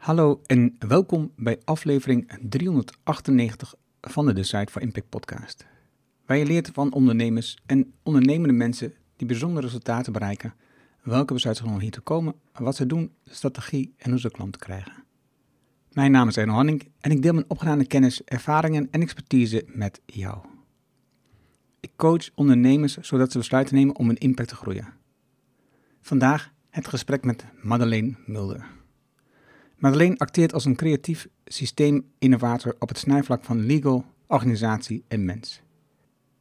Hallo en welkom bij aflevering 398 van de Decide for Impact podcast. Waar je leert van ondernemers en ondernemende mensen die bijzondere resultaten bereiken, welke besluiten genomen hier te komen, wat ze doen, strategie en hoe ze klanten krijgen. Mijn naam is Erno Hanning en ik deel mijn opgedane kennis, ervaringen en expertise met jou. Ik coach ondernemers zodat ze besluiten nemen om een impact te groeien. Vandaag het gesprek met Madeleine Mulder. Madeleine acteert als een creatief systeeminnovator op het snijvlak van legal, organisatie en mens.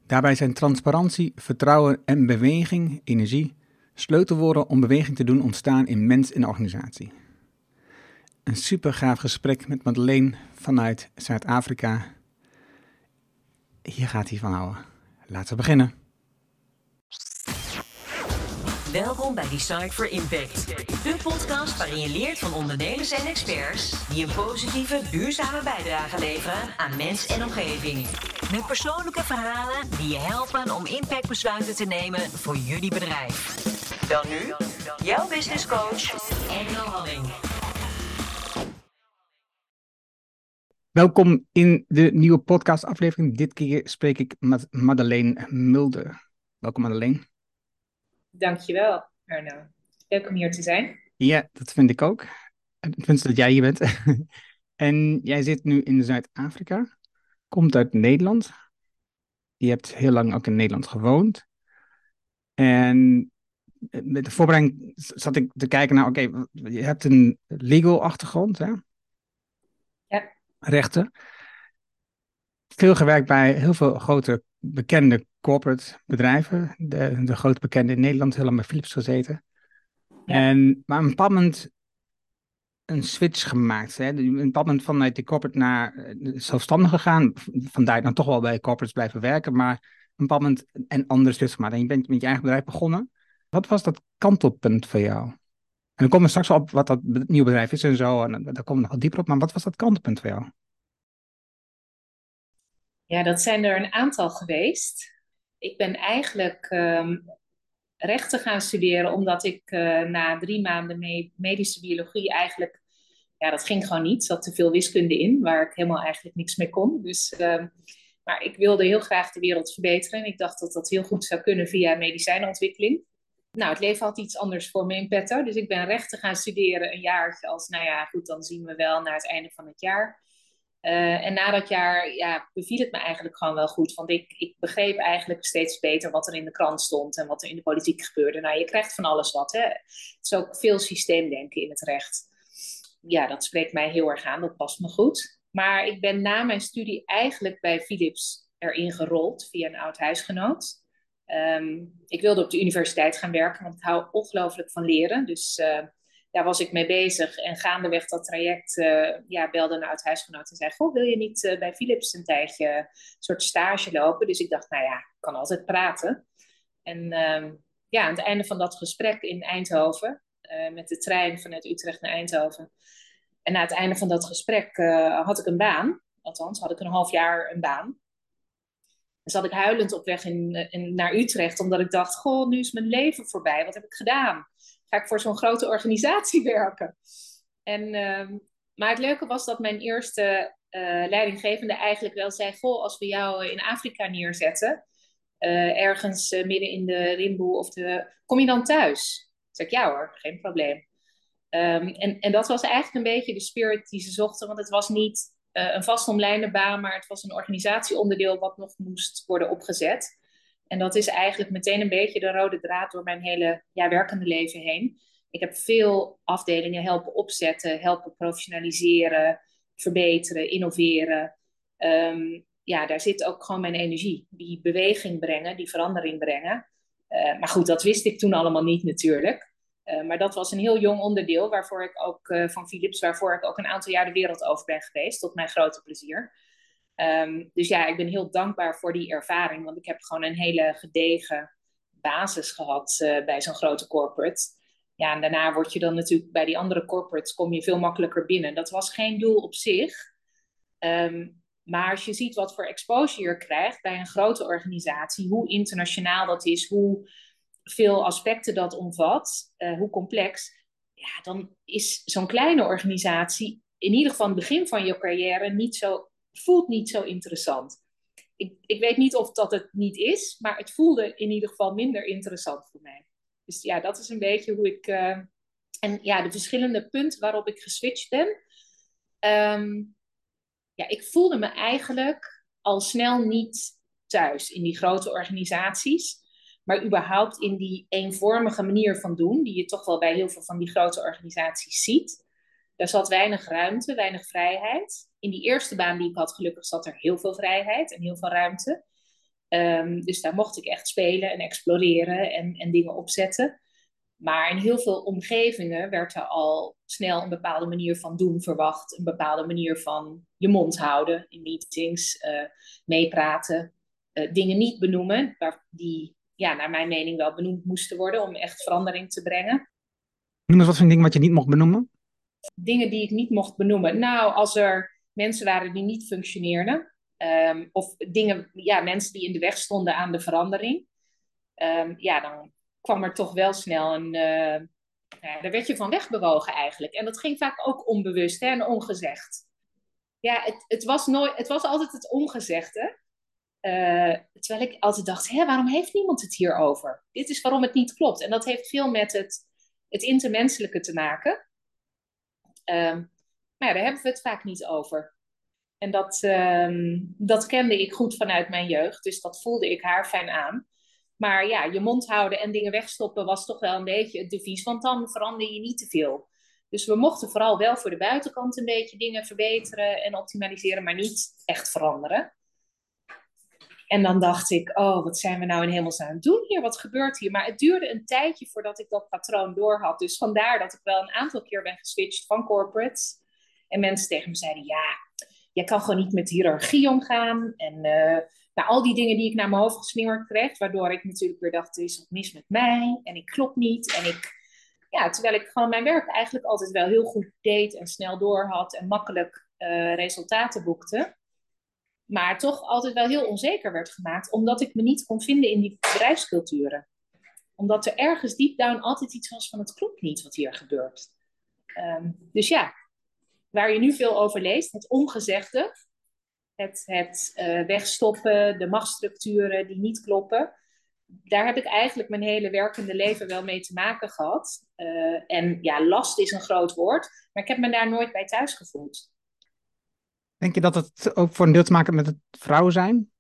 Daarbij zijn transparantie, vertrouwen en beweging, energie, sleutelwoorden om beweging te doen ontstaan in mens en organisatie. Een super gaaf gesprek met Madeleine vanuit Zuid-Afrika. Hier gaat hij van houden. Laten we beginnen. Welkom bij Design for Impact. De podcast waarin je leert van ondernemers en experts die een positieve, duurzame bijdrage leveren aan mens en omgeving. Met persoonlijke verhalen die je helpen om impactbesluiten te nemen voor jullie bedrijf. Wel nu, jouw business coach, Engel Halling. Welkom in de nieuwe podcastaflevering. Dit keer spreek ik met Madeleine Mulder. Welkom Madeleine. Dankjewel, Arno. Leuk om hier te zijn. Ja, dat vind ik ook. Ik vind dat jij hier bent. en jij zit nu in Zuid-Afrika, komt uit Nederland. Je hebt heel lang ook in Nederland gewoond. En met de voorbereiding zat ik te kijken naar, oké, je hebt een legal achtergrond, hè? Ja. Rechten. Veel gewerkt bij heel veel grote bekende corporate bedrijven. De, de grote bekende in Nederland, lang bij Philips gezeten. En, maar een bepaald moment een switch gemaakt. Hè? Een bepaald moment vanuit die corporate naar eh, zelfstandig gegaan. Vandaar dan toch wel bij corporates blijven werken, maar een bepaald moment een andere switch gemaakt. En je bent met je eigen bedrijf begonnen. Wat was dat kantelpunt voor jou? En dan komen we straks op wat dat nieuwe bedrijf is en zo. En daar komen we nog wat dieper op. Maar wat was dat kantelpunt voor jou? Ja, dat zijn er een aantal geweest. Ik ben eigenlijk um, rechten gaan studeren omdat ik uh, na drie maanden me medische biologie eigenlijk, ja, dat ging gewoon niet. Zat te veel wiskunde in, waar ik helemaal eigenlijk niks mee kon. Dus, um, maar ik wilde heel graag de wereld verbeteren en ik dacht dat dat heel goed zou kunnen via medicijnontwikkeling. Nou, het leven had iets anders voor me in petto, dus ik ben rechten gaan studeren een jaartje als, nou ja, goed, dan zien we wel naar het einde van het jaar. Uh, en na dat jaar ja, beviel het me eigenlijk gewoon wel goed. Want ik, ik begreep eigenlijk steeds beter wat er in de krant stond en wat er in de politiek gebeurde. Nou, je krijgt van alles wat. Hè? Het is ook veel systeemdenken in het recht. Ja, dat spreekt mij heel erg aan. Dat past me goed. Maar ik ben na mijn studie eigenlijk bij Philips erin gerold via een oud huisgenoot. Um, ik wilde op de universiteit gaan werken, want ik hou ongelooflijk van leren. Dus uh, daar was ik mee bezig. En gaandeweg dat traject uh, ja, belde een oud huisgenoot en zei... Goh, wil je niet uh, bij Philips een tijdje een soort stage lopen? Dus ik dacht, nou ja, ik kan altijd praten. En uh, ja, aan het einde van dat gesprek in Eindhoven... Met de trein vanuit Utrecht naar Eindhoven... en na het einde van dat gesprek had ik een baan. Althans, had ik een half jaar een baan. Zat ik huilend op weg in, naar Utrecht... omdat ik dacht, goh, nu is mijn leven voorbij. Wat heb ik gedaan? Ga ik voor zo'n grote organisatie werken. En, uh, maar het leuke was dat mijn eerste uh, leidinggevende eigenlijk wel zei: Goh, als we jou in Afrika neerzetten, uh, ergens uh, midden in de Rimboe of de. Kom je dan thuis? Zeg ik ja hoor, geen probleem. Um, en, en dat was eigenlijk een beetje de spirit die ze zochten, want het was niet een vastomlijnde baan, maar het was een organisatieonderdeel wat nog moest worden opgezet. En dat is eigenlijk meteen een beetje de rode draad door mijn hele ja, werkende leven heen. Ik heb veel afdelingen helpen opzetten, helpen professionaliseren, verbeteren, innoveren. Um, ja, daar zit ook gewoon mijn energie. Die beweging brengen, die verandering brengen. Uh, maar goed, dat wist ik toen allemaal niet natuurlijk. Uh, maar dat was een heel jong onderdeel waarvoor ik ook uh, van Philips, waarvoor ik ook een aantal jaar de wereld over ben geweest, tot mijn grote plezier. Um, dus ja, ik ben heel dankbaar voor die ervaring, want ik heb gewoon een hele gedegen basis gehad uh, bij zo'n grote corporate. Ja, en daarna word je dan natuurlijk bij die andere corporates kom je veel makkelijker binnen. Dat was geen doel op zich. Um, maar als je ziet wat voor exposure je krijgt bij een grote organisatie, hoe internationaal dat is, hoe veel aspecten dat omvat, uh, hoe complex, ja, dan is zo'n kleine organisatie in ieder geval het begin van je carrière niet zo, voelt niet zo interessant. Ik, ik weet niet of dat het niet is, maar het voelde in ieder geval minder interessant voor mij. Dus ja, dat is een beetje hoe ik. Uh, en ja, de verschillende punten waarop ik geswitcht ben. Um, ja, ik voelde me eigenlijk al snel niet thuis in die grote organisaties. Maar überhaupt in die eenvormige manier van doen, die je toch wel bij heel veel van die grote organisaties ziet. Daar zat weinig ruimte, weinig vrijheid. In die eerste baan die ik had, gelukkig zat er heel veel vrijheid en heel veel ruimte. Um, dus daar mocht ik echt spelen en exploreren en, en dingen opzetten. Maar in heel veel omgevingen werd er al snel een bepaalde manier van doen verwacht. Een bepaalde manier van je mond houden in meetings, uh, meepraten. Uh, dingen niet benoemen, waar, die ja, naar mijn mening wel benoemd moesten worden om echt verandering te brengen. Noem eens wat voor dingen wat je niet mocht benoemen. Dingen die ik niet mocht benoemen. Nou, als er mensen waren die niet functioneerden. Um, of dingen, ja, mensen die in de weg stonden aan de verandering. Um, ja, dan kwam er toch wel snel een. Uh, ja, daar werd je van wegbewogen eigenlijk. En dat ging vaak ook onbewust hè, en ongezegd. Ja, het, het, was nooit, het was altijd het ongezegde. Uh, terwijl ik altijd dacht, hè, waarom heeft niemand het hier over? Dit is waarom het niet klopt. En dat heeft veel met het, het intermenselijke te maken. Um, maar daar hebben we het vaak niet over. En dat, um, dat kende ik goed vanuit mijn jeugd. Dus dat voelde ik haar fijn aan. Maar ja, je mond houden en dingen wegstoppen was toch wel een beetje het devies. Want dan verander je niet te veel. Dus we mochten vooral wel voor de buitenkant een beetje dingen verbeteren en optimaliseren, maar niet echt veranderen. En dan dacht ik, oh, wat zijn we nou in hemelsnaam aan het doen hier? Wat gebeurt hier? Maar het duurde een tijdje voordat ik dat patroon door had. Dus vandaar dat ik wel een aantal keer ben geswitcht van corporates. En mensen tegen me zeiden, ja, jij kan gewoon niet met hiërarchie omgaan. En uh, nou, al die dingen die ik naar mijn hoofd geslingerd kreeg. Waardoor ik natuurlijk weer dacht, er is wat mis met mij. En ik klop niet. En ik, ja, terwijl ik gewoon mijn werk eigenlijk altijd wel heel goed deed. En snel door had. En makkelijk uh, resultaten boekte maar toch altijd wel heel onzeker werd gemaakt, omdat ik me niet kon vinden in die bedrijfsculturen. Omdat er ergens deep down altijd iets was van het klopt niet wat hier gebeurt. Um, dus ja, waar je nu veel over leest, het ongezegde, het, het uh, wegstoppen, de machtsstructuren die niet kloppen, daar heb ik eigenlijk mijn hele werkende leven wel mee te maken gehad. Uh, en ja, last is een groot woord, maar ik heb me daar nooit bij thuis gevoeld. Denk je dat het ook voor een deel te maken met het vrouwen zijn?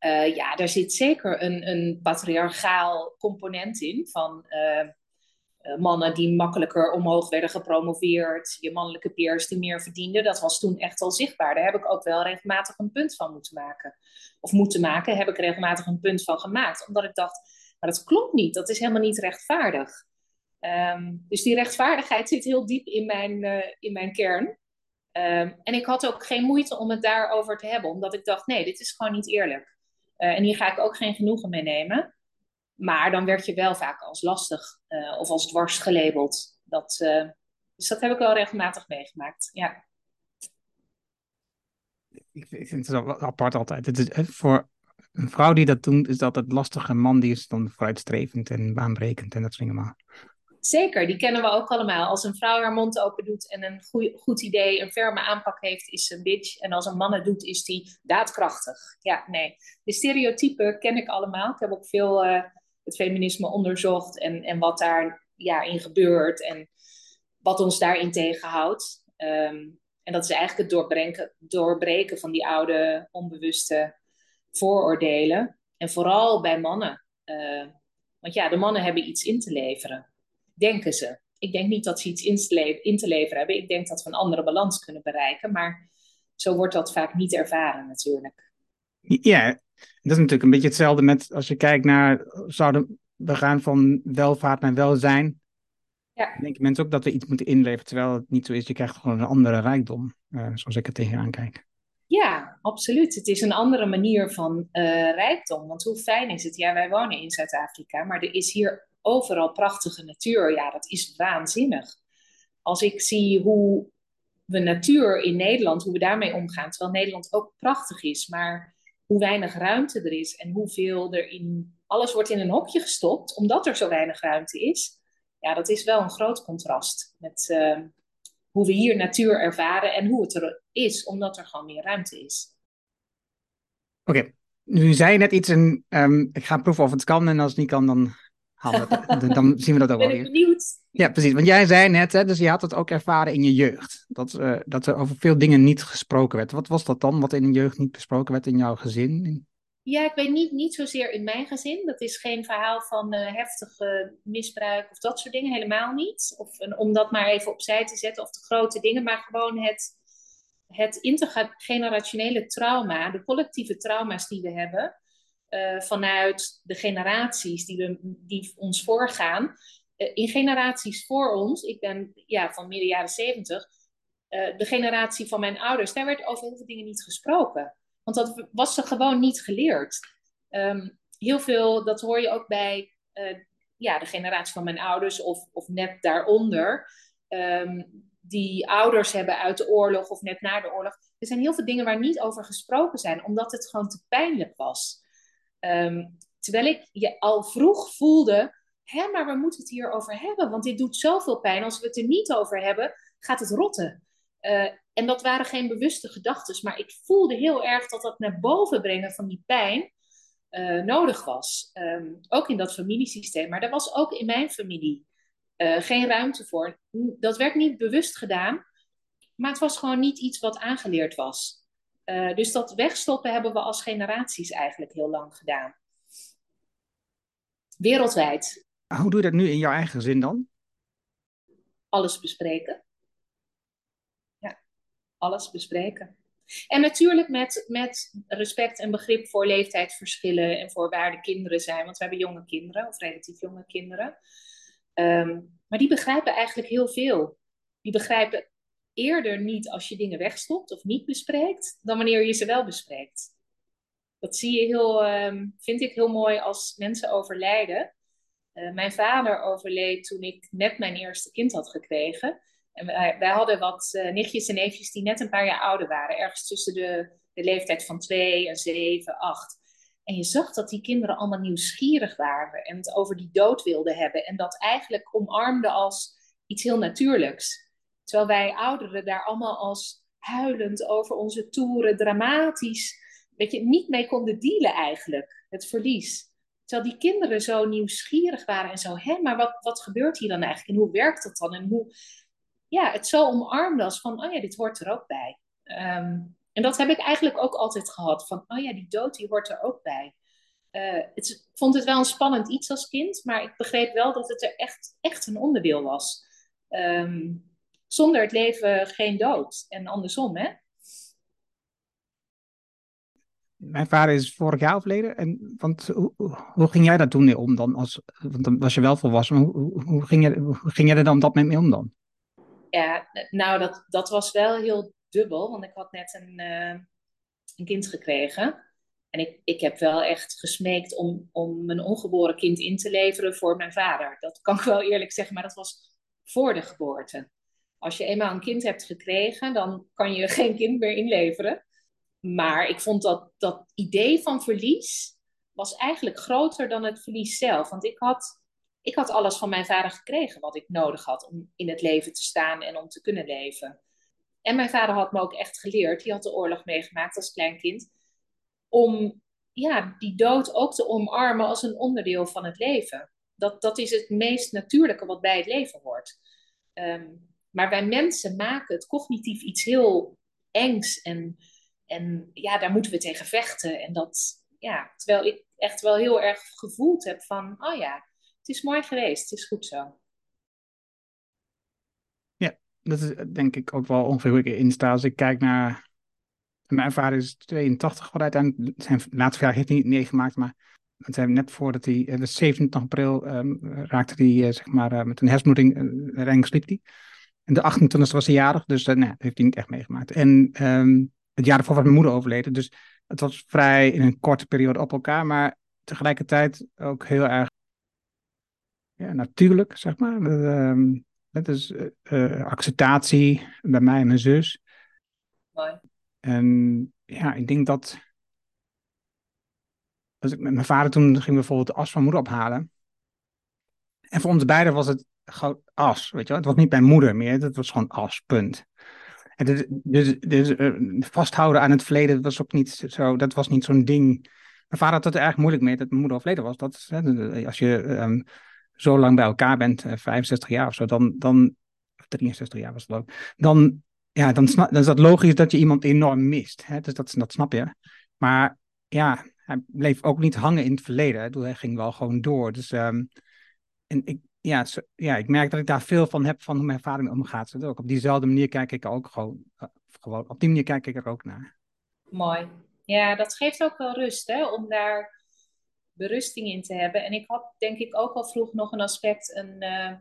Uh, ja, daar zit zeker een, een patriarchaal component in van uh, mannen die makkelijker omhoog werden gepromoveerd, je mannelijke peers die meer verdienden. Dat was toen echt al zichtbaar. Daar heb ik ook wel regelmatig een punt van moeten maken. Of moeten maken, heb ik regelmatig een punt van gemaakt. Omdat ik dacht, maar dat klopt niet, dat is helemaal niet rechtvaardig. Um, dus die rechtvaardigheid zit heel diep in mijn, in mijn kern. Um, en ik had ook geen moeite om het daarover te hebben, omdat ik dacht: nee, dit is gewoon niet eerlijk. Uh, en hier ga ik ook geen genoegen mee nemen. Maar dan werd je wel vaak als lastig uh, of als dwars gelabeld. Dat, uh, dus dat heb ik wel regelmatig meegemaakt. Ja. Ik vind het apart altijd. Het is, voor een vrouw die dat doet, is dat het lastig. Een man die is dan vooruitstrevend en baanbrekend en dat dingen. Maar Zeker, die kennen we ook allemaal. Als een vrouw haar mond open doet en een goed idee, een ferme aanpak heeft, is ze een bitch. En als een man het doet, is die daadkrachtig. Ja, nee. De stereotypen ken ik allemaal. Ik heb ook veel uh, het feminisme onderzocht en, en wat daar ja, in gebeurt en wat ons daarin tegenhoudt. Um, en dat is eigenlijk het doorbreken, doorbreken van die oude, onbewuste vooroordelen. En vooral bij mannen. Uh, want ja, de mannen hebben iets in te leveren denken ze. Ik denk niet dat ze iets in te leveren hebben. Ik denk dat we een andere balans kunnen bereiken. Maar zo wordt dat vaak niet ervaren natuurlijk. Ja, dat is natuurlijk een beetje hetzelfde met als je kijkt naar, zouden we gaan van welvaart naar welzijn. Ja. denken mensen ook dat we iets moeten inleveren, terwijl het niet zo is. Je krijgt gewoon een andere rijkdom, uh, zoals ik er tegenaan kijk. Ja, absoluut. Het is een andere manier van uh, rijkdom. Want hoe fijn is het? Ja, wij wonen in Zuid-Afrika, maar er is hier overal prachtige natuur. Ja, dat is waanzinnig. Als ik zie hoe we natuur in Nederland, hoe we daarmee omgaan, terwijl Nederland ook prachtig is, maar hoe weinig ruimte er is en hoeveel er in. Alles wordt in een hokje gestopt, omdat er zo weinig ruimte is. ja, dat is wel een groot contrast met ehm, hoe we hier natuur ervaren en hoe het er is, omdat er gewoon meer ruimte is. Oké, nu zei je net iets en ehm, ik ga proeven of het kan. En als het niet kan, dan, dan zien we dat ook ben wel weer. benieuwd. Ja, precies. Want jij zei net, hè, dus je had het ook ervaren in je jeugd. Dat, uh, dat er over veel dingen niet gesproken werd. Wat was dat dan, wat in je jeugd niet besproken werd in jouw gezin? Ja, ik weet niet, niet zozeer in mijn gezin. Dat is geen verhaal van uh, heftige misbruik of dat soort dingen, helemaal niet. Of om dat maar even opzij te zetten, of de grote dingen, maar gewoon het, het intergenerationele trauma, de collectieve trauma's die we hebben, uh, vanuit de generaties die, we, die ons voorgaan. Uh, in generaties voor ons, ik ben ja, van midden jaren zeventig, de generatie van mijn ouders, daar werd over heel veel dingen niet gesproken. Want dat was ze gewoon niet geleerd. Um, heel veel, dat hoor je ook bij uh, ja, de generatie van mijn ouders of, of net daaronder. Um, die ouders hebben uit de oorlog of net na de oorlog. Er zijn heel veel dingen waar niet over gesproken zijn, omdat het gewoon te pijnlijk was. Um, terwijl ik je al vroeg voelde, hè, maar we moeten het hier over hebben, want dit doet zoveel pijn. Als we het er niet over hebben, gaat het rotten. Uh, en dat waren geen bewuste gedachten, maar ik voelde heel erg dat dat naar boven brengen van die pijn uh, nodig was. Um, ook in dat familiesysteem. Maar er was ook in mijn familie uh, geen ruimte voor. Dat werd niet bewust gedaan, maar het was gewoon niet iets wat aangeleerd was. Uh, dus dat wegstoppen hebben we als generaties eigenlijk heel lang gedaan. Wereldwijd. Hoe doe je dat nu in jouw eigen gezin dan? Alles bespreken alles bespreken. En natuurlijk met, met respect en begrip voor leeftijdsverschillen en voor waar de kinderen zijn. Want we hebben jonge kinderen, of relatief jonge kinderen. Um, maar die begrijpen eigenlijk heel veel. Die begrijpen eerder niet als je dingen wegstopt of niet bespreekt, dan wanneer je ze wel bespreekt. Dat zie je heel, um, vind ik heel mooi als mensen overlijden. Uh, mijn vader overleed toen ik net mijn eerste kind had gekregen. En wij, hadden wat uh, nichtjes en neefjes die net een paar jaar ouder waren. Ergens tussen de, de leeftijd van twee en zeven, acht. En je zag dat die kinderen allemaal nieuwsgierig waren en het over die dood wilden hebben. En dat eigenlijk omarmden als iets heel natuurlijks. Terwijl wij ouderen daar allemaal als huilend over onze toeren, dramatisch, weet je, niet mee konden dealen eigenlijk, het verlies. Terwijl die kinderen zo nieuwsgierig waren en zo, hè, maar wat, wat gebeurt hier dan eigenlijk? En hoe werkt dat dan? En hoe, ja, het zo omarmde als van, oh ja, dit hoort er ook bij. Um, en dat heb ik eigenlijk ook altijd gehad. Van, oh ja, die dood, die hoort er ook bij. Uh, het, ik vond het wel een spannend iets als kind, maar ik begreep wel dat het er echt, echt een onderdeel was. Um, zonder het leven geen dood. En andersom, hè? Mijn vader is vorig jaar overleden. En, want hoe, hoe ging jij daar toen mee om dan? Als, want dan was je wel volwassen. Maar hoe, hoe, ging, je, hoe ging jij er dan dat mee om dan? ja, nou, dat, dat was wel heel dubbel, want ik had net een, uh, een kind gekregen. En ik, ik heb wel echt gesmeekt om, om mijn ongeboren kind in te leveren voor mijn vader. Dat kan ik wel eerlijk zeggen, maar dat was voor de geboorte. Als je eenmaal een kind hebt gekregen, dan kan je geen kind meer inleveren. Maar ik vond dat dat idee van verlies was eigenlijk groter dan het verlies zelf. Want ik had ik had alles van mijn vader gekregen wat ik nodig had om in het leven te staan en om te kunnen leven. En mijn vader had me ook echt geleerd, die had de oorlog meegemaakt als klein kind, om ja, die dood ook te omarmen als een onderdeel van het leven. Dat, dat is het meest natuurlijke wat bij het leven hoort. Um, maar wij mensen maken het cognitief iets heel engs en, en ja, daar moeten we tegen vechten. En dat, ja, terwijl ik echt wel heel erg gevoeld heb van, oh ja, het is mooi geweest, het is goed zo. Ja, dat is denk ik ook wel ongeveer hoe ik erin sta. Als ik kijk naar. Mijn vader is 82, wat uiteindelijk zijn laatste jaar heeft hij niet meegemaakt, maar het zijn net voordat hij, eh, de 27 april, um, raakte hij uh, zeg maar met een hersenbloeding, uh, ergens sliep hij. En de 28 was hij jarig, dus uh, nee, dat heeft hij niet echt meegemaakt. En um, het jaar ervoor was mijn moeder overleden, dus het was vrij in een korte periode op elkaar, maar tegelijkertijd ook heel erg ja, natuurlijk, zeg maar. Um, dat is uh, acceptatie bij mij en mijn zus. Mooi. En ja, ik denk dat. Als ik met mijn vader toen ging bijvoorbeeld de as van moeder ophalen. En voor ons beiden was het gewoon as, weet je wel. Het was niet mijn moeder meer, dat was gewoon as, punt. En dus, dus, dus eh, vasthouden aan het verleden was ook niet zo, dat was niet zo'n ding. Mijn vader had het er erg moeilijk mee dat mijn moeder overleden was. Dat, hè, als je ehm, zo lang bij elkaar bent, 65 jaar of zo, dan, dan 63 jaar was het ook, dan, ja, dan, dan is dat logisch dat je iemand enorm mist. Hè? Dus dat, dat snap je. Maar ja, hij bleef ook niet hangen in het verleden. Hij ging wel gewoon door. Dus um, en ik, ja, ja, ik merk dat ik daar veel van heb van hoe mijn vader mee omgaat. Dus ook op diezelfde manier kijk ik ook gewoon, uh, gewoon, op die manier kijk ik er ook naar. Mooi. Ja, dat geeft ook wel rust, hè, om daar berusting in te hebben. En ik had denk ik ook al vroeg nog een aspect, een uh,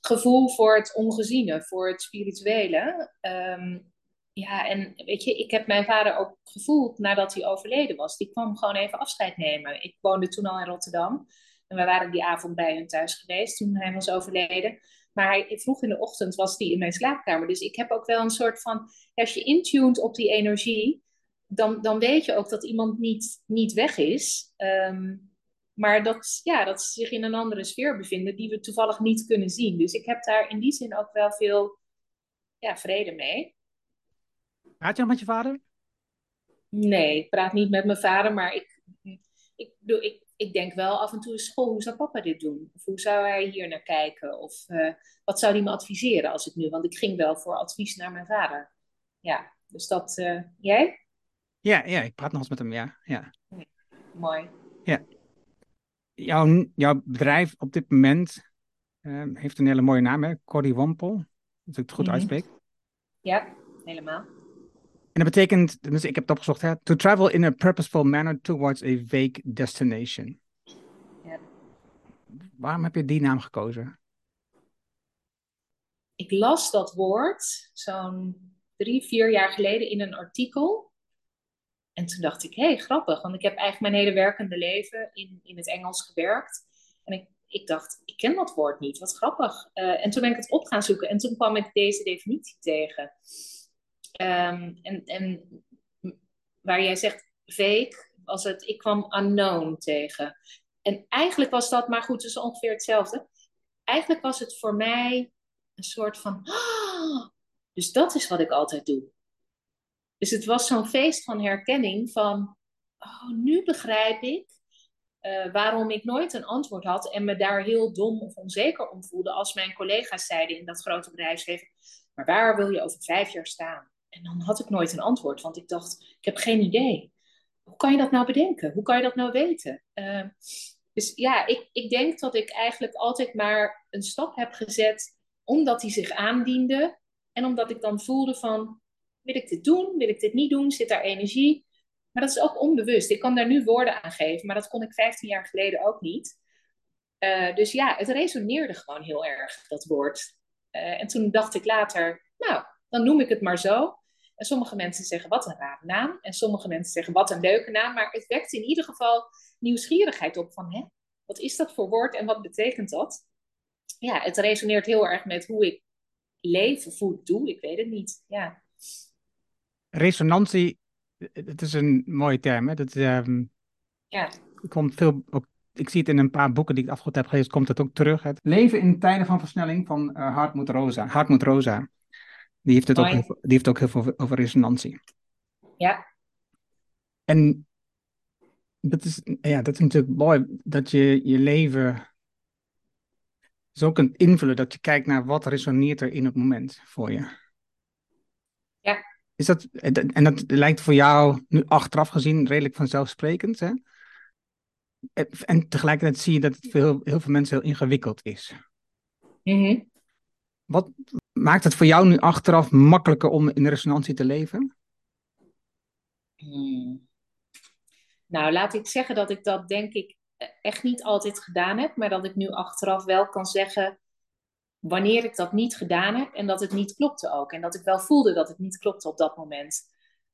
gevoel voor het ongeziene, voor het spirituele. Um, ja, en weet je, ik heb mijn vader ook gevoeld nadat hij overleden was. Die kwam gewoon even afscheid nemen. Ik woonde toen al in Rotterdam. En we waren die avond bij hem thuis geweest toen hij was overleden. Maar hij, vroeg in de ochtend was hij in mijn slaapkamer. Dus ik heb ook wel een soort van... Als je intuned op die energie... Dan, dan weet je ook dat iemand niet, niet weg is. Um, maar dat, ja, dat ze zich in een andere sfeer bevinden... die we toevallig niet kunnen zien. Dus ik heb daar in die zin ook wel veel ja, vrede mee. Praat je nog met je vader? Nee, ik praat niet met mijn vader, maar ik, ik, doe, ik, ik denk wel af en toe in school, hoe zou papa dit doen? Of hoe zou hij hier naar kijken? Of uh, wat zou hij me adviseren als ik nu, want ik ging wel voor advies naar mijn vader. Ja, dus dat, uh, jij? Ja, ja, ik praat nog eens met hem, ja. ja. Mooi. Ja. Jouw, jouw bedrijf op dit moment uh, heeft een hele mooie naam, hè? Cordy Wampel. Dat ik het goed mm -hmm. uitspreek. Ja, helemaal. En dat betekent, dus ik heb het opgezocht, hè, to travel in a purposeful manner towards a vague destination. Ja. Waarom heb je die naam gekozen? Ik las dat woord zo'n drie, vier jaar geleden in een artikel. En toen dacht ik, hé, hey, grappig, want ik heb eigenlijk mijn hele werkende leven in, in het Engels gewerkt. En ik, ik dacht, ik ken dat woord niet, wat grappig. Uh, en toen ben ik het op gaan zoeken en toen kwam ik deze definitie tegen. Um, en, en waar jij zegt fake, was het, ik kwam unknown tegen. En eigenlijk was dat, maar goed, dus ongeveer hetzelfde. Eigenlijk was het voor mij een soort van, oh, dus dat is wat ik altijd doe. Dus het was zo'n feest van herkenning van, oh, nu begrijp ik uh, waarom ik nooit een antwoord had en me daar heel dom of onzeker om voelde als mijn collega's zeiden in dat grote bedrijfsleven, maar waar wil je over vijf jaar staan? En dan had ik nooit een antwoord, want ik dacht, ik heb geen idee. Hoe kan je dat nou bedenken? Hoe kan je dat nou weten? Uh, dus ja, ik, ik denk dat ik eigenlijk altijd maar een stap heb gezet omdat die zich aandiende. En omdat ik dan voelde van, wil ik dit doen? Wil ik dit niet doen? Zit daar energie? Maar dat is ook onbewust. Ik kan daar nu woorden aan geven, maar dat kon ik 15 jaar geleden ook niet. Uh, dus ja, het resoneerde gewoon heel erg, dat woord. Uh, en toen dacht ik later, nou, dan noem ik het maar zo. En sommige mensen zeggen wat een rare naam. En sommige mensen zeggen wat een leuke naam. Maar het wekt in ieder geval nieuwsgierigheid op van hè, wat is dat voor woord en wat betekent dat? Ja, het resoneert heel erg met hoe ik leef of hoe ik doe. Ik weet het niet. Ja. Resonantie, het is een mooie term. Hè? Dat, um, ja. komt veel, ook, ik zie het in een paar boeken die ik afgelopen heb gelezen, komt het ook terug. Het leven in tijden van versnelling van uh, Hartmut Rosa. Hartmut Rosa. Die heeft, het ook, heel, die heeft ook heel veel over resonantie. Ja. En dat is, ja, dat is natuurlijk mooi, dat je je leven zo kunt invullen, dat je kijkt naar wat resoneert er in het moment voor je. Ja. Is dat, en dat lijkt voor jou nu achteraf gezien redelijk vanzelfsprekend, hè? En tegelijkertijd zie je dat het voor heel, heel veel mensen heel ingewikkeld is. Mm -hmm. Wat, Maakt het voor jou nu achteraf makkelijker om in resonantie te leven? Hmm. Nou, laat ik zeggen dat ik dat denk ik echt niet altijd gedaan heb, maar dat ik nu achteraf wel kan zeggen wanneer ik dat niet gedaan heb en dat het niet klopte ook. En dat ik wel voelde dat het niet klopte op dat moment.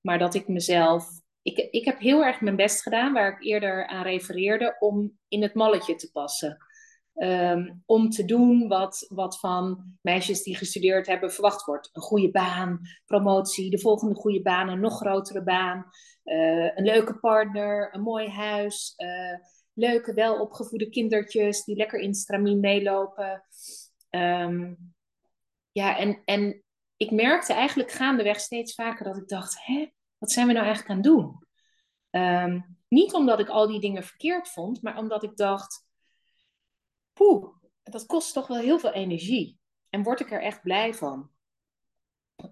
Maar dat ik mezelf. Ik, ik heb heel erg mijn best gedaan, waar ik eerder aan refereerde, om in het malletje te passen. Um, om te doen wat, wat van meisjes die gestudeerd hebben verwacht wordt. Een goede baan, promotie, de volgende goede baan, een nog grotere baan, uh, een leuke partner, een mooi huis, uh, leuke, welopgevoede kindertjes die lekker in stramien meelopen. Ehm, ja, en, en ik merkte eigenlijk gaandeweg steeds vaker dat ik dacht, hè, wat zijn we nou eigenlijk aan het doen? Ehm, niet omdat ik al die dingen verkeerd vond, maar omdat ik dacht, poeh, dat kost toch wel heel veel energie. En word ik er echt blij van?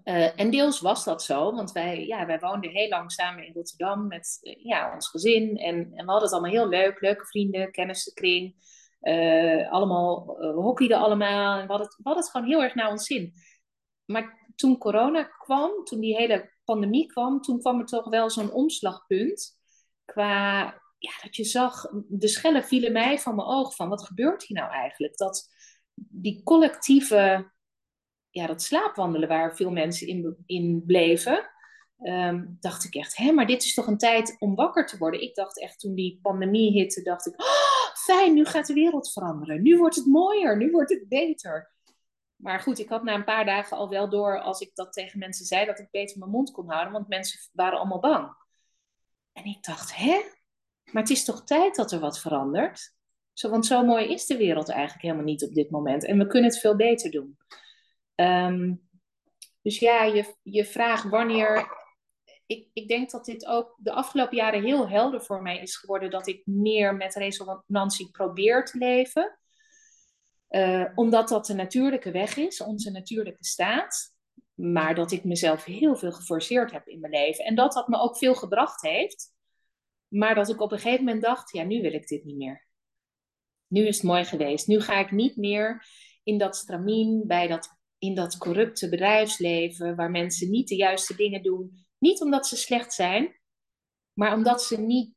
Uh, en deels was dat zo, want wij, ja, wij woonden heel lang samen in Rotterdam met uh, ja, ons gezin. En, en we hadden het allemaal heel leuk, leuke vrienden, kennissenkring. Uh, allemaal, we hockeyden allemaal en we hadden, het, we hadden het gewoon heel erg naar ons zin. Maar toen corona kwam, toen die hele pandemie kwam, toen kwam er toch wel zo'n omslagpunt. Qua, ja, dat je zag, de schellen vielen mij van mijn oog van, wat gebeurt hier nou eigenlijk? Dat die collectieve ja, dat slaapwandelen waar veel mensen in, in bleven, um, dacht ik echt, hé, maar dit is toch een tijd om wakker te worden. Ik dacht echt toen die pandemie hitte, dacht ik, oh, fijn, nu gaat de wereld veranderen. Nu wordt het mooier, nu wordt het beter. Maar goed, ik had na een paar dagen al wel door, als ik dat tegen mensen zei, dat ik beter mijn mond kon houden, want mensen waren allemaal bang. En ik dacht, hè? Maar het is toch tijd dat er wat verandert? Zo, want zo mooi is de wereld eigenlijk helemaal niet op dit moment. En we kunnen het veel beter doen. Um, dus ja, je, je vraagt wanneer. Ik, ik denk dat dit ook de afgelopen jaren heel helder voor mij is geworden. Dat ik meer met resonantie probeer te leven. Uh, omdat dat de natuurlijke weg is, onze natuurlijke staat. Maar dat ik mezelf heel veel geforceerd heb in mijn leven. En dat dat me ook veel gebracht heeft. Maar dat ik op een gegeven moment dacht: ja, nu wil ik dit niet meer. Nu is het mooi geweest. Nu ga ik niet meer in dat stramien, bij dat in dat corrupte bedrijfsleven, waar mensen niet de juiste dingen doen. Niet omdat ze slecht zijn, maar omdat ze niet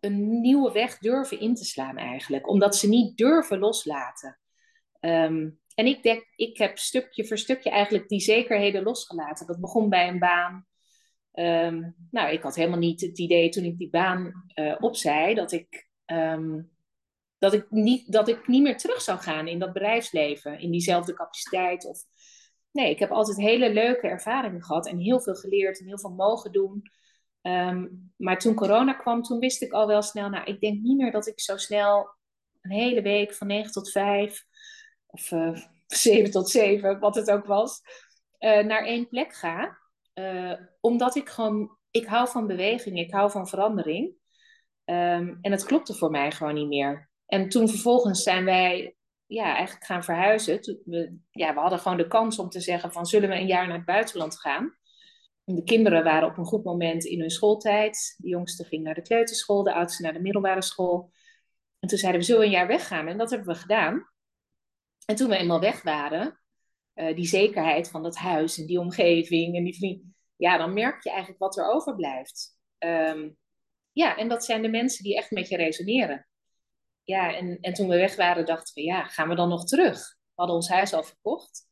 een nieuwe weg durven in te slaan eigenlijk. Omdat ze niet durven loslaten. Um, en ik denk, ik heb stukje voor stukje eigenlijk die zekerheden losgelaten. Dat begon bij een baan. Um, nou, ik had helemaal niet het idee toen ik die baan uh, opzij dat ik um, dat ik, niet, dat ik niet meer terug zou gaan in dat bedrijfsleven, in diezelfde capaciteit. Of... Nee, ik heb altijd hele leuke ervaringen gehad en heel veel geleerd en heel veel mogen doen. Um, maar toen corona kwam, toen wist ik al wel snel, nou, ik denk niet meer dat ik zo snel een hele week van 9 tot 5 of uh, eh, 7 tot 7, wat het ook was, uh, naar één plek ga. Uh, omdat ik gewoon, ik hou van beweging, ik hou van verandering. Um, en het klopte voor mij gewoon niet meer. En toen vervolgens zijn wij ja, eigenlijk gaan verhuizen. we, ja, we hadden gewoon de kans om te zeggen van zullen we een jaar naar het buitenland gaan. De kinderen waren op een goed moment in hun schooltijd. De jongste ging naar de kleuterschool, de oudste naar de middelbare school. En toen zeiden we zullen een jaar weggaan. En dat hebben we gedaan. En toen we eenmaal weg waren, uh, die zekerheid van dat huis en die omgeving en die ja, dan merk je eigenlijk wat er overblijft. Um, ja, en dat zijn de mensen die echt met je resoneren ja, en, en toen we weg waren, dachten we, ja, gaan we dan nog terug? We hadden ons huis al verkocht.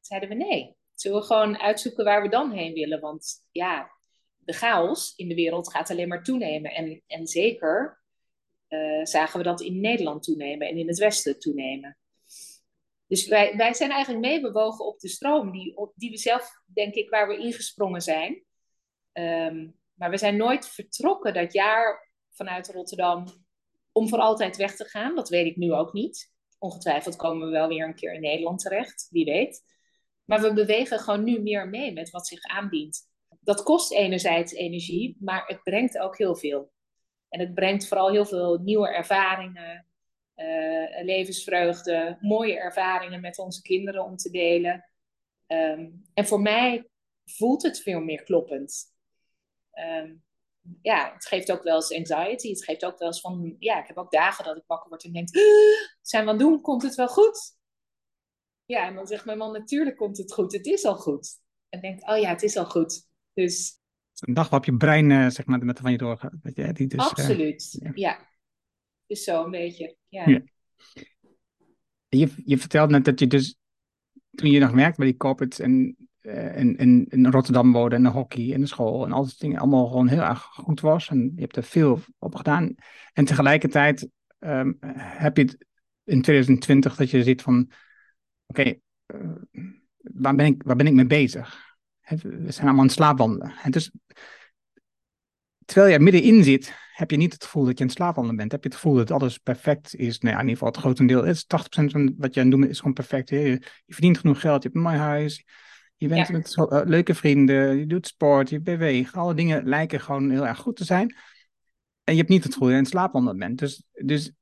Zeiden we nee. Zullen we gewoon uitzoeken waar we dan heen willen? Want ja, de chaos in de wereld gaat alleen maar toenemen. En, en zeker uh, zagen we dat in Nederland toenemen en in het Westen toenemen. Dus wij, wij zijn eigenlijk meebewogen op de stroom die, die we zelf, denk ik, waar we ingesprongen zijn. Um, maar we zijn nooit vertrokken dat jaar vanuit Rotterdam om voor altijd weg te gaan. Dat weet ik nu ook niet. Ongetwijfeld komen we wel weer een keer in Nederland terecht, wie weet. Maar we bewegen gewoon nu meer mee met wat zich aandient. Dat kost enerzijds energie, maar het brengt ook heel veel. En het brengt vooral heel veel nieuwe ervaringen, uh, levensvreugde, mooie ervaringen met onze kinderen om te delen. Um, en voor mij voelt het veel meer kloppend. Um, ja, het geeft ook wel eens anxiety. Het geeft ook wel eens van, ja, ik heb ook dagen dat ik wakker word en denk, zijn we aan het doen? Komt het wel goed? Ja, en dan zegt mijn man, natuurlijk komt het goed. Het is al goed. En denk, oh ja, het is al goed. Dus... Een dag waarop je brein, uh, zeg maar, met van je doorgaat. Dus, Absoluut, uh, ja. ja. Dus zo een beetje, ja. Je, je vertelde net dat je dus, toen je nog werkte bij die corporates en uh, in, in, in, Rotterdam wonen en de hockey en de school en al die dingen allemaal gewoon heel erg goed was. En je hebt er veel op gedaan. En tegelijkertijd um, heb je het in 2020 dat je ziet van, oké, uh, waar, ben ik, waar ben ik mee bezig? We zijn allemaal aan het slaapwandelen. En dus terwijl je er middenin zit, heb je niet het gevoel dat je in het slaapwandelen bent. Heb je het gevoel dat alles perfect is. Nou ja, in ieder geval het grotendeel. Is 80% van wat je aan het doen is gewoon perfect. Je, je verdient genoeg geld, je hebt een mooi huis. Je bent Ja. met eh, leuke vrienden, je doet sport, je beweegt. Alle dingen lijken gewoon heel erg goed te zijn. En je hebt niet het gevoel dat je in het slaapwandelen bent. Dus, dus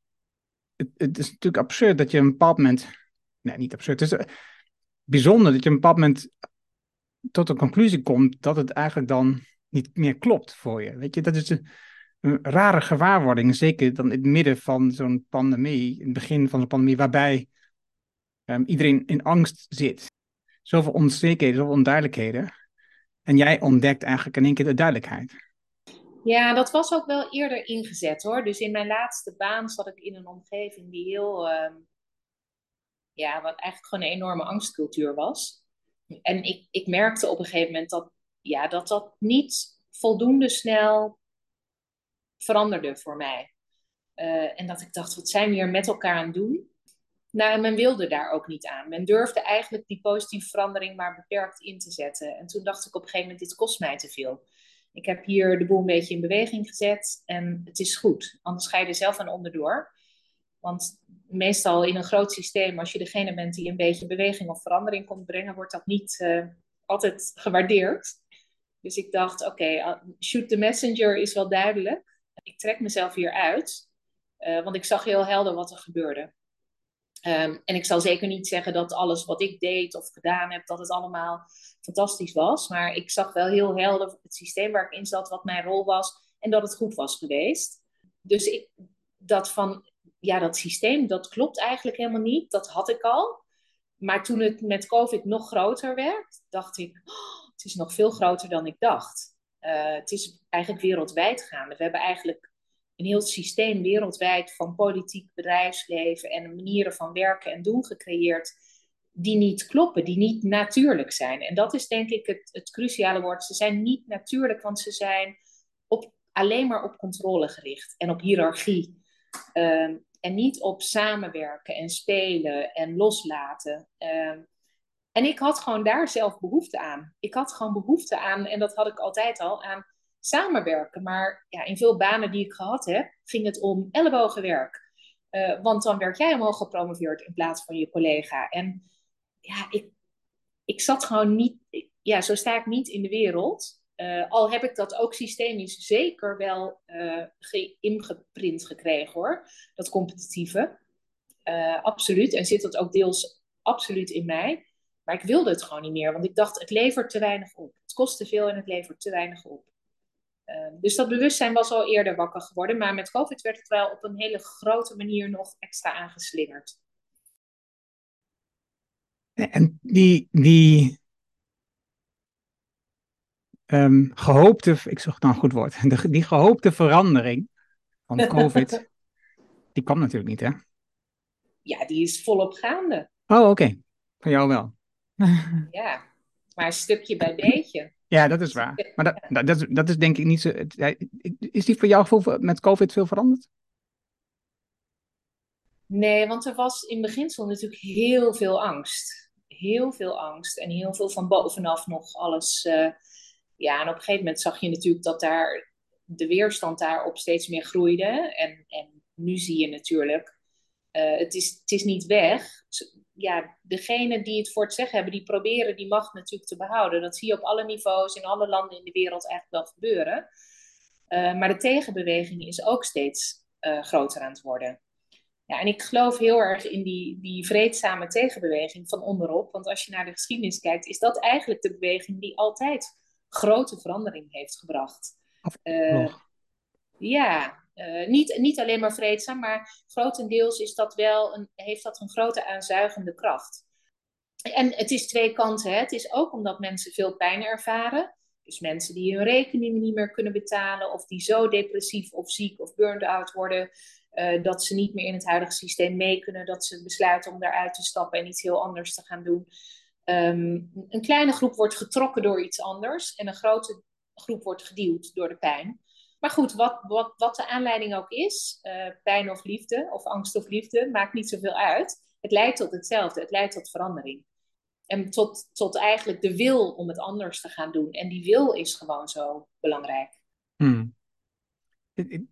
het, het is natuurlijk absurd dat je een bepaald moment... Nee, niet absurd. Het is eh, bijzonder dat je een bepaald moment tot de conclusie komt dat het eigenlijk dan niet meer klopt voor je. Weet je, dat is een, rare gewaarwording. Zeker dan in het midden van zo'n pandemie, in het begin van zo'n pandemie, waarbij ehm, iedereen in angst zit. Zoveel onzekerheden, zoveel onduidelijkheden. En jij ontdekt eigenlijk in één keer de duidelijkheid. Ja, dat was ook wel eerder ingezet hoor. Dus in mijn laatste baan zat ik in een omgeving die heel, ehm, ja, wat eigenlijk gewoon een enorme angstcultuur was. En ik, ik merkte op een gegeven moment dat, ja, dat dat niet voldoende snel veranderde voor mij. Eh, en dat ik dacht, wat zijn we hier met elkaar aan het doen? Nou, en men wilde daar ook niet aan. Men durfde eigenlijk die positieve verandering maar beperkt in te zetten. En toen dacht ik op een gegeven moment, dit kost mij te veel. Ik heb hier de boel een beetje in beweging gezet en het is goed. Anders ga je er zelf aan onderdoor. Want meestal in een groot systeem, als je degene bent die een beetje beweging of verandering komt brengen, wordt dat niet uh, altijd gewaardeerd. Dus ik dacht, oké, okay, shoot the messenger is wel duidelijk. Ik trek mezelf hier uit, uh, want ik zag heel helder wat er gebeurde. Um, en ik zal zeker niet zeggen dat alles wat ik deed of gedaan heb, dat het allemaal fantastisch was. Maar ik zag wel heel helder het systeem waar ik in zat, wat mijn rol was en dat het goed was geweest. Dus ik, dat van, ja, dat systeem, dat klopt eigenlijk helemaal niet. Dat had ik al. Maar toen het met COVID nog groter werd, dacht ik, oh, het is nog veel groter dan ik dacht. Uh, het is eigenlijk wereldwijd gaande. We hebben eigenlijk een heel systeem wereldwijd van politiek, bedrijfsleven en manieren van werken en doen gecreëerd die niet kloppen, die niet natuurlijk zijn. En dat is denk ik het, het cruciale woord. Ze zijn niet natuurlijk, want ze zijn op, alleen maar op controle gericht en op hiërarchie. Um, en niet op samenwerken en spelen en loslaten. Um, en ik had gewoon daar zelf behoefte aan. Ik had gewoon behoefte aan, en dat had ik altijd al, aan samenwerken. Maar ja, in veel banen die ik gehad heb, ging het om ellebogenwerk. Uh, want dan werd jij omhoog gepromoveerd in plaats van je collega. En ja, ik, ik zat gewoon niet, ja, zo sta ik niet in de wereld. Uh, al heb ik dat ook systemisch zeker wel uh, ge ingeprint gekregen hoor, dat competitieve. Absoluut. En zit dat ook deels absoluut in mij. Maar ik wilde het gewoon niet meer, want ik dacht, het levert te weinig op. Het kost te veel en het levert te weinig op. Uh, dus dat bewustzijn was al eerder wakker geworden, maar met COVID werd het wel op een hele grote manier nog extra aangeslingerd. En die, die um, gehoopte, ik zocht nou een goed woord, de, die gehoopte verandering van COVID, die kwam natuurlijk niet, hè? Ja, die is volop gaande. Oh, oké. Okay. Van jou wel. ja, maar stukje bij beetje. Ja, dat is waar. Maar dat, dat, dat, is, dat is denk ik niet zo. Is die voor jouw gevoel met COVID veel veranderd? Nee, want er was in beginsel natuurlijk heel veel angst. Heel veel angst en heel veel van bovenaf nog alles. Uh, ja, en op een gegeven moment zag je natuurlijk dat daar de weerstand daarop steeds meer groeide. En, en nu zie je natuurlijk, uh, het, is, het is niet weg. Ja, degene die het voor het zeggen hebben, die proberen die macht natuurlijk te behouden. Dat zie je op alle niveaus in alle landen in de wereld eigenlijk wel gebeuren. Uh, maar de tegenbeweging is ook steeds uh, groter aan het worden. Ja, en ik geloof heel erg in die, die vreedzame tegenbeweging van onderop. Want als je naar de geschiedenis kijkt, is dat eigenlijk de beweging die altijd grote verandering heeft gebracht. Uh, ja, uh, niet, niet alleen maar vreedzaam, maar grotendeels is dat wel een, heeft dat een grote aanzuigende kracht. En het is twee kanten. Hè. Het is ook omdat mensen veel pijn ervaren. Dus mensen die hun rekeningen niet meer kunnen betalen, of die zo depressief of ziek of burned out worden, uh, dat ze niet meer in het huidige systeem mee kunnen, dat ze besluiten om daaruit te stappen en iets heel anders te gaan doen. Um, een kleine groep wordt getrokken door iets anders en een grote groep wordt geduwd door de pijn. Maar goed, wat, wat, wat de aanleiding ook is, uh, pijn of liefde, of angst of liefde, maakt niet zoveel uit. Het leidt tot hetzelfde, het leidt tot verandering. En tot, tot eigenlijk de wil om het anders te gaan doen. En die wil is gewoon zo belangrijk. Hmm.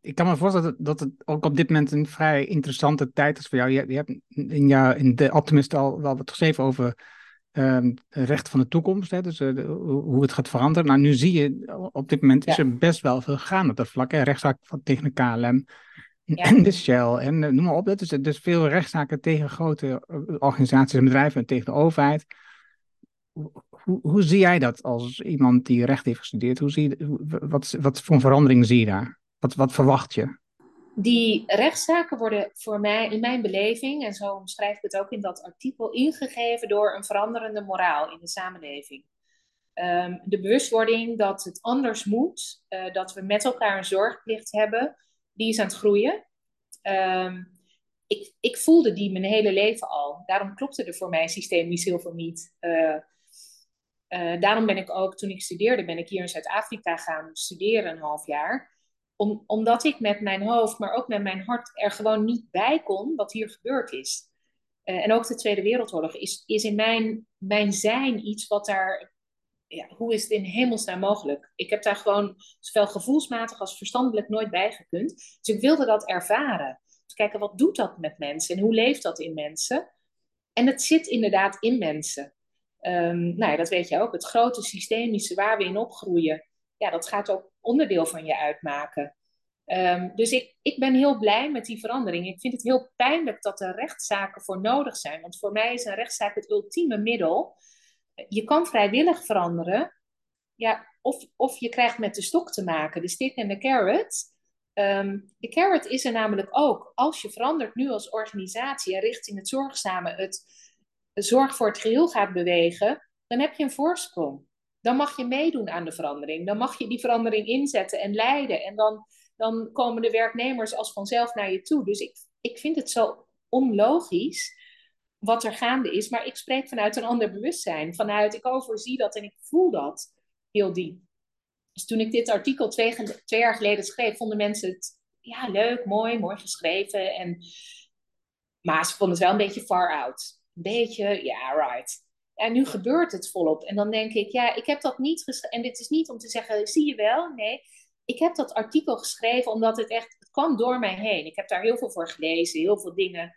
ik kan me voorstellen dat het ook op dit moment een vrij interessante tijd is voor jou. Je, je hebt in, jou, in de Optimist al wel wat geschreven over recht van de toekomst, hè, dus uh, hoe het gaat veranderen. Nou, nu zie je op dit moment is er best wel veel gaan op dat vlak. Hè. Rechtszaak van, tegen de KLM en de Shell en uh, noem maar op. Dat is dus veel rechtszaken tegen grote eh, organisaties en bedrijven en tegen de overheid. Hoe, hoe, zie jij dat als iemand die recht heeft gestudeerd? Hoe zie je, wat, wat voor verandering zie je daar? Wat, wat verwacht je? Die rechtszaken worden voor mij, in mijn beleving, en zo omschrijf ik het ook in dat artikel, ingegeven door een veranderende moraal in de samenleving. Um, de bewustwording dat het anders moet, uh, dat we met elkaar een zorgplicht hebben, die is aan het groeien. Um, ik, ik, voelde die mijn hele leven al. Daarom klopte er voor mij systemisch heel veel niet. Uh, uh, daarom ben ik ook, toen ik studeerde, ben ik hier in Zuid-Afrika gaan studeren een half jaar om, omdat ik met mijn hoofd, maar ook met mijn hart er gewoon niet bij kon wat hier gebeurd is. Uh, en ook de Tweede Wereldoorlog is, is in mijn, mijn zijn iets wat daar. Ja, hoe is het in hemelsnaam mogelijk? Ik heb daar gewoon zowel gevoelsmatig als verstandelijk nooit bij gekund. Dus ik wilde dat ervaren. Kijken, wat doet dat met mensen en hoe leeft dat in mensen? En het zit inderdaad in mensen. Um, nou ja, dat weet je ook. Het grote systemische waar we in opgroeien, ja, dat gaat ook onderdeel van je uitmaken. Um, dus ik, ik ben heel blij met die verandering. Ik vind het heel pijnlijk dat er rechtszaken voor nodig zijn. Want voor mij is een rechtszaak het ultieme middel. Je kan vrijwillig veranderen. Ja, of, of je krijgt met de stok te maken, de stick en de carrot. Um, de carrot is er namelijk ook. Als je verandert nu als organisatie en richting het zorgzame, het zorg voor het geheel gaat bewegen, dan heb je een voorsprong dan mag je meedoen aan de verandering. Dan mag je die verandering inzetten en leiden. En dan, dan komen de werknemers als vanzelf naar je toe. Dus ik, ik vind het zo onlogisch wat er gaande is. Maar ik spreek vanuit een ander bewustzijn. Vanuit ik overzie dat en ik voel dat heel diep. Dus toen ik dit artikel twee, twee jaar geleden schreef, vonden mensen het ja, leuk, mooi, mooi geschreven. En, maar ze vonden het wel een beetje far out. Een beetje, ja, right. En nu gebeurt het volop. En dan denk ik, ja, ik heb dat niet geschreven. En dit is niet om te zeggen, zie je wel? Nee, ik heb dat artikel geschreven omdat het echt, het kwam door mij heen. Ik heb daar heel veel voor gelezen, heel veel dingen.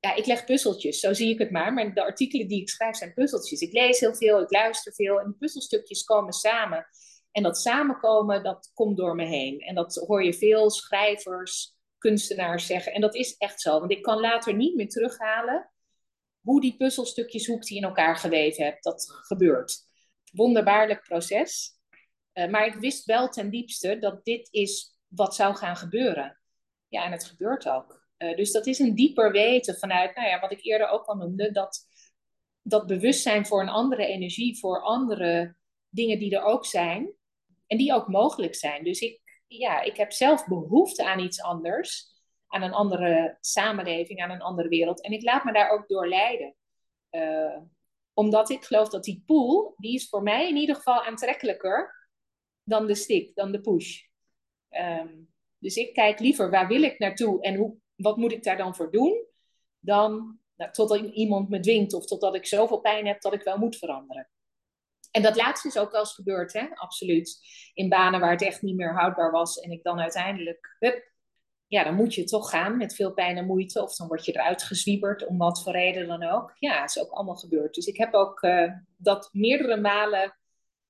Ja, ik leg puzzeltjes, zo zie ik het maar. Maar de artikelen die ik schrijf zijn puzzeltjes. Ik lees heel veel, ik luister veel. En de puzzelstukjes komen samen. En dat samenkomen, dat komt door me heen. En dat hoor je veel schrijvers, kunstenaars zeggen. En dat is echt zo. Want ik kan later niet meer terughalen hoe die puzzelstukjes, hoe die in elkaar geweven heb. Dat gebeurt. Wonderbaarlijk proces. Uh, maar ik wist wel ten diepste dat dit is wat zou gaan gebeuren. Ja, en het gebeurt ook. Uh, dus dat is een dieper weten vanuit, nou ja, wat ik eerder ook al noemde, dat, dat bewustzijn voor een andere energie, voor andere dingen die er ook zijn en die ook mogelijk zijn. Dus ik, ja, ik heb zelf behoefte aan iets anders aan een andere samenleving, aan een andere wereld. En ik laat me daar ook door leiden. Uh, omdat ik geloof dat die pool, die is voor mij in ieder geval aantrekkelijker dan de stick, dan de push. Um, dus ik kijk liever waar wil ik naartoe en hoe, wat moet ik daar dan voor doen, dan nou, totdat iemand me dwingt of totdat ik zoveel pijn heb dat ik wel moet veranderen. En dat laatste is ook wel eens gebeurd, hè? absoluut. In banen waar het echt niet meer houdbaar was en ik dan uiteindelijk hup, ja, dan moet je toch gaan met veel pijn en moeite. Of dan word je eruit gezwieberd, om wat voor reden dan ook. Ja, is ook allemaal gebeurd. Dus ik heb ook uh, dat meerdere malen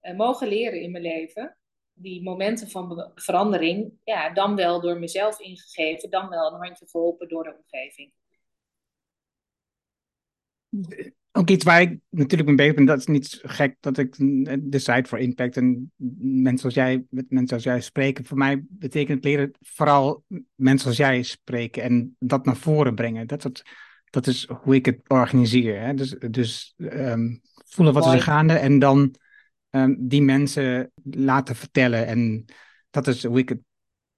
uh, mogen leren in mijn leven. Die momenten van verandering, ja, dan wel door mezelf ingegeven, dan wel een handje geholpen door de omgeving ook iets waar ik natuurlijk mee bezig ben, dat is niet gek dat ik de site voor impact en mensen zoals jij, met mensen zoals jij spreken. Voor mij betekent leren vooral mensen zoals jij spreken en dat naar voren brengen. Dat, dat, dat is hoe ik het organiseer. Hè? Dus, dus um, voelen wat Mooi. is er gaande en dan um, die mensen laten vertellen. En dat is hoe ik het,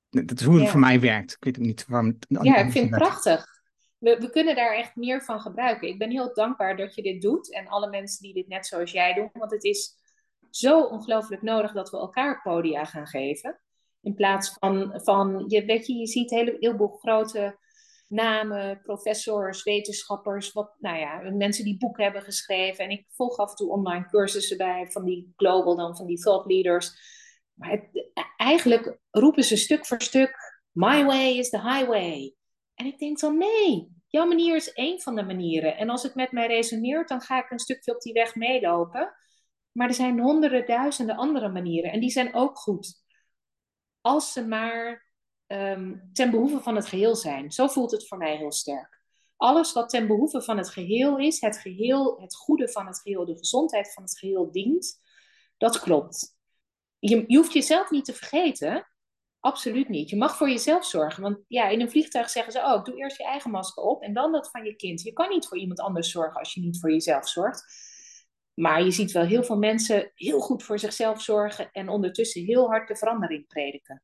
dat is hoe het ja. voor mij werkt. Ik weet het niet waarom. Ja, ik vind het prachtig we, we, kunnen daar echt meer van gebruiken. Ik ben heel dankbaar dat je dit doet en alle mensen die dit net zoals jij doen. Want het is zo ongelooflijk nodig dat we elkaar podia gaan geven. In plaats van, van je, weet je, je ziet hele, heel grote namen, professors, wetenschappers, wat, nou ja, mensen die boeken hebben geschreven. En ik volg af en toe online cursussen bij van die global, dan van die thought leaders Maar eigenlijk roepen ze stuk voor stuk: My way is the highway. En ik denk dan: nee, jouw manier is één van de manieren. En als het met mij resoneert, dan ga ik een stukje op die weg meelopen. Maar er zijn honderden, duizenden andere manieren. En die zijn ook goed. Als ze maar um, ten behoeve van het geheel zijn. Zo voelt het voor mij heel sterk. Alles wat ten behoeve van het geheel is, het geheel, het goede van het geheel, de gezondheid van het geheel dient, dat klopt. Je, je hoeft jezelf niet te vergeten. Absoluut niet. Je mag voor jezelf zorgen. Want ja, in een vliegtuig zeggen ze: Oh, doe eerst je eigen masker op en dan dat van je kind. Je kan niet voor iemand anders zorgen als je niet voor jezelf zorgt. Maar je ziet wel heel veel mensen heel goed voor zichzelf zorgen en ondertussen heel hard de verandering prediken.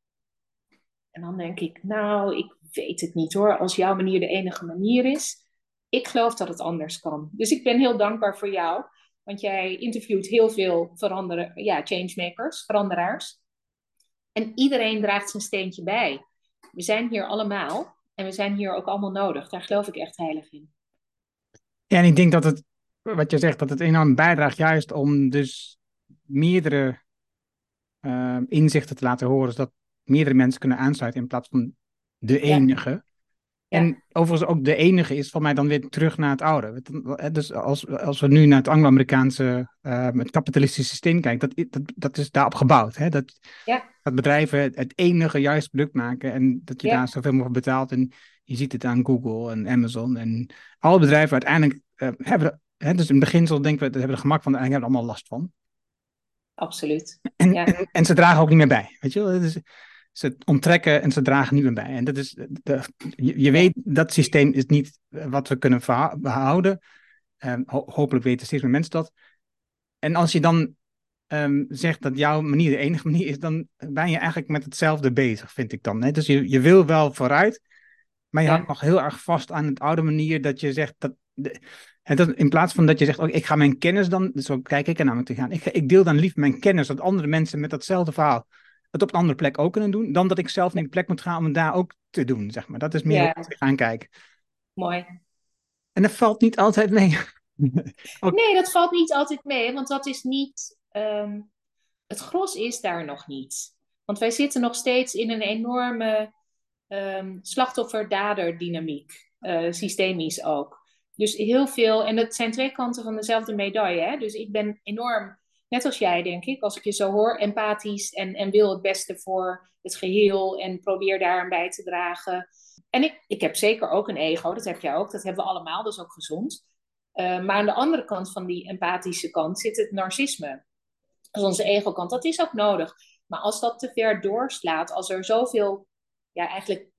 En dan denk ik, nou, ik weet het niet hoor. Als jouw manier de enige manier is, ik geloof dat het anders kan. Dus ik ben heel dankbaar voor jou, want jij interviewt heel veel veranderen, ja, changemakers, veranderaars. En iedereen draagt zijn steentje bij. We zijn hier allemaal en we zijn hier ook allemaal nodig. Daar geloof ik echt heilig in. Ja, en ik denk dat het, wat je zegt, dat het enorm bijdraagt juist om dus meerdere uh, inzichten te laten horen, zodat meerdere mensen kunnen aansluiten in plaats van de enige. En overigens ook de enige is van mij dan weer terug naar het oude. Dus als, als we nu naar het Anglo-Amerikaanse, uh, het kapitalistische systeem kijken, dat, dat, dat is daarop gebouwd. Hè? Dat, ja. dat bedrijven het, enige juiste product maken en dat je daar zoveel mogelijk betaalt. En je ziet het aan Google en Amazon en alle bedrijven uiteindelijk uh, hebben, hè, dus in beginsel denken we, dat hebben er gemak van, eigenlijk hebben er allemaal last van. Absoluut. En, en, en, ze dragen ook niet meer bij. Weet je wel? Dus, ze onttrekken en ze dragen niet meer bij. En dat is, de, je, weet, dat systeem is niet wat we kunnen behouden. Um, hopelijk weten steeds meer mensen dat. En als je dan um, zegt dat jouw manier de enige manier is, dan ben je eigenlijk met hetzelfde bezig, vind ik dan. Hè? Dus je, je wil wel vooruit, maar je ja. hangt nog heel erg vast aan het oude manier dat je zegt dat. De, dat, in plaats van dat je zegt, oh, ik ga mijn kennis dan, zo kijk ik er namelijk te gaan. Ik, ik deel dan lief mijn kennis, dat andere mensen met datzelfde verhaal het op een andere plek ook kunnen doen, dan dat ik zelf naar die plek moet gaan om het daar ook te doen, zeg maar. Dat is meer hoe ik gaan kijken. Mooi. En dat valt niet altijd mee. Nee, dat valt niet altijd mee, want dat is niet... Ehm, het gros is daar nog niet. Want wij zitten nog steeds in een enorme um, slachtoffer-dader dynamiek. Uh, systemisch ook. Dus heel veel, en dat zijn twee kanten van dezelfde medaille. Hè? Dus ik ben enorm net als jij, denk ik, als ik je zo hoor, empathisch en, en wil het beste voor het geheel en probeer daar aan bij te dragen. En ik, ik heb zeker ook een ego, dat heb jij ook, dat hebben we allemaal, dat is ook gezond. Uh, maar aan de andere kant van die empathische kant zit het narcisme. Is onze ego-kant, dat is ook nodig. Maar als dat te ver doorslaat, als er zoveel, ja, eigenlijk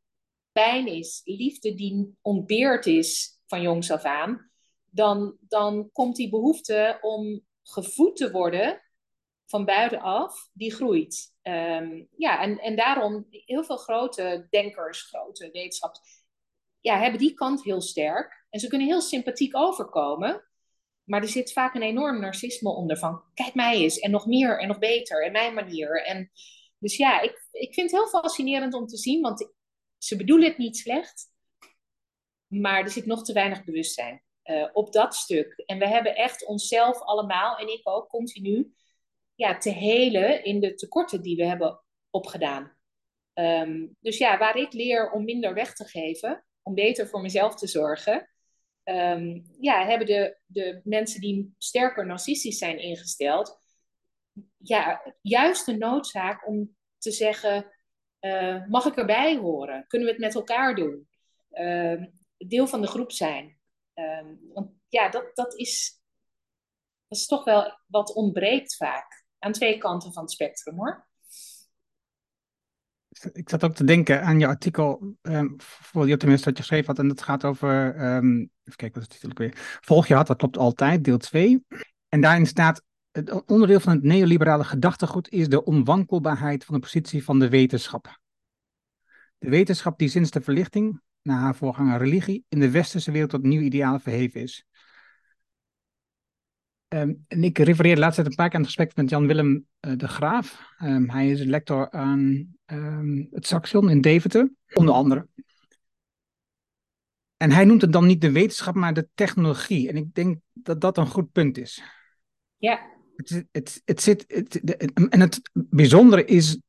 pijn is, liefde die ontbeerd is van jongs af aan, dan, dan komt die behoefte om gevoed te worden van buitenaf, die groeit. Um, ja, en, en daarom heel veel grote denkers, grote wetenschappers, ja, hebben die kant heel sterk. En ze kunnen heel sympathiek overkomen. Maar er zit vaak een enorm narcisme onder van, kijk mij eens, en nog meer, en nog beter, en mijn manier. En dus ja, ik, ik vind het heel fascinerend om te zien, want ze bedoelen het niet slecht, maar er zit nog te weinig bewustzijn. Uh, op dat stuk. En we hebben echt onszelf allemaal, en ik ook continu, ja, te helen in de tekorten die we hebben opgedaan. Um, dus ja, waar ik leer om minder weg te geven, om beter voor mezelf te zorgen, um, ja, hebben de, de mensen die sterker narcistisch zijn ingesteld, ja, juist de noodzaak om te zeggen: uh, mag ik erbij horen? Kunnen we het met elkaar doen? Uh, deel van de groep zijn. Um, want ja, dat, dat, is, dat is toch wel wat ontbreekt vaak. Aan twee kanten van het spectrum hoor. Ik zat ook te denken aan je artikel, um, voor je tenminste dat je geschreven had, en dat gaat over, um, even kijken wat het titel weer, volg je dat klopt altijd, deel 2. En daarin staat, het onderdeel van het neoliberale gedachtegoed is de onwankelbaarheid van de positie van de wetenschap. De wetenschap die sinds de verlichting naar haar voorganger religie in de westerse wereld tot nieuw ideaal verheven is. Um, en ik refereerde laatst een paar keer aan het gesprek met Jan-Willem uh, de Graaf. Um, hij is lector aan um, het Saxion in Deventer, onder andere. En hij noemt het dan niet de wetenschap, maar de technologie. En ik denk dat dat een goed punt is. Ja, Het, het, het zit, het, en het bijzondere is,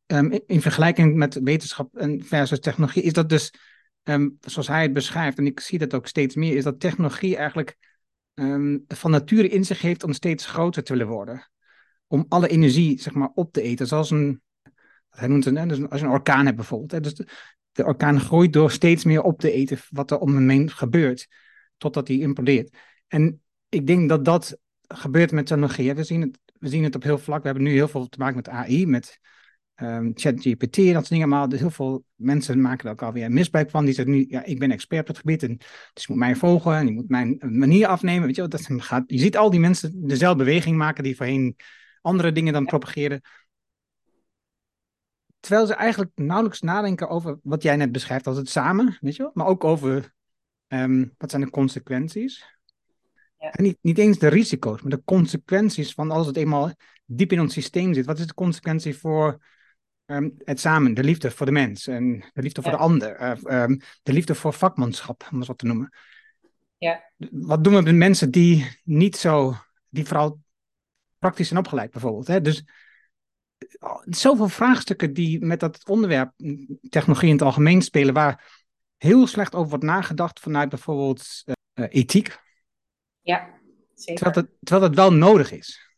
in vergelijking met wetenschap en versus technologie, is dat dus, um, zoals hij het beschrijft, en ik zie dat ook steeds meer, is dat technologie eigenlijk um, van nature in zich heeft om steeds groter te willen worden. Om alle energie, zeg maar, op te eten. Zoals een, hij noemt het, dus als je een orkaan hebt bijvoorbeeld. Hè, dus de, de, orkaan groeit door steeds meer op te eten wat er om hem heen gebeurt, totdat hij implodeert. En ik denk dat dat gebeurt met technologie. We zien, het, we zien het op heel vlak. We hebben nu heel veel te maken met AI, met um, ChatGPT en dat soort dingen. Maar heel veel mensen maken er ook alweer misbruik van. Die zeggen nu, ja, ik ben expert op het gebied. En, dus je moet mij volgen en je moet mijn manier afnemen. Weet je, dat gaat, je ziet al die mensen dezelfde beweging maken die voorheen andere dingen dan propageren. Terwijl ze eigenlijk nauwelijks nadenken over wat jij net beschrijft als het samen, weet je wel? Maar ook over um, wat zijn de consequenties. Ja. En niet, niet eens de risico's, maar de consequenties van als het eenmaal diep in ons systeem zit. Wat is de consequentie voor um, het samen, de liefde voor de mens en de liefde voor de ander, uh, um, de liefde voor vakmanschap, om het wat te noemen. Ja. Wat doen we met mensen die niet zo, die vooral praktisch zijn opgeleid bijvoorbeeld. Hè? Dus oh, zoveel vraagstukken die met dat onderwerp technologie in het algemeen spelen, waar heel slecht over wordt nagedacht vanuit bijvoorbeeld uh, ethiek. Ja, zeker. Terwijl het wel nodig is.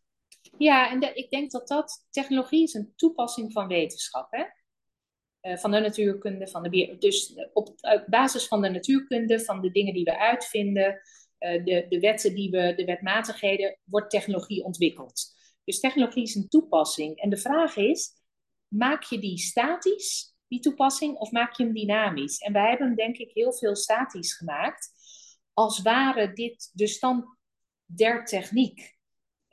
Ja, en ik denk dat dat technologie is een toepassing van wetenschap, hè? Uh, van de natuurkunde, van de Dus op, basis van de natuurkunde, van de dingen die we uitvinden, uh, de, de wetten die we, de wetmatigheden, wordt technologie ontwikkeld. Dus technologie is een toepassing. En de vraag is, maak je die statisch, die toepassing, of maak je hem dynamisch? En wij hebben hem denk ik heel veel statisch gemaakt, als ware dit de stand der techniek.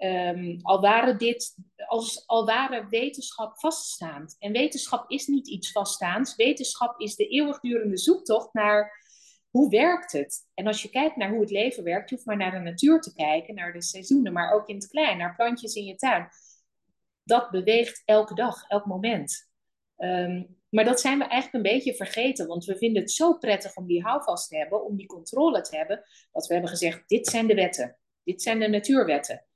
Um, al, waren dit, als, al waren wetenschap vaststaand. En wetenschap is niet iets vaststaands. Wetenschap is de eeuwigdurende zoektocht naar hoe werkt het. En als je kijkt naar hoe het leven werkt, je hoeft maar naar de natuur te kijken, naar de seizoenen, maar ook in het klein, naar plantjes in je tuin. Dat beweegt elke dag, elk moment. Um, maar dat zijn we eigenlijk een beetje vergeten, want we vinden het zo prettig om die houvast te hebben, om die controle te hebben, dat we hebben gezegd, dit zijn de wetten, dit zijn de natuurwetten.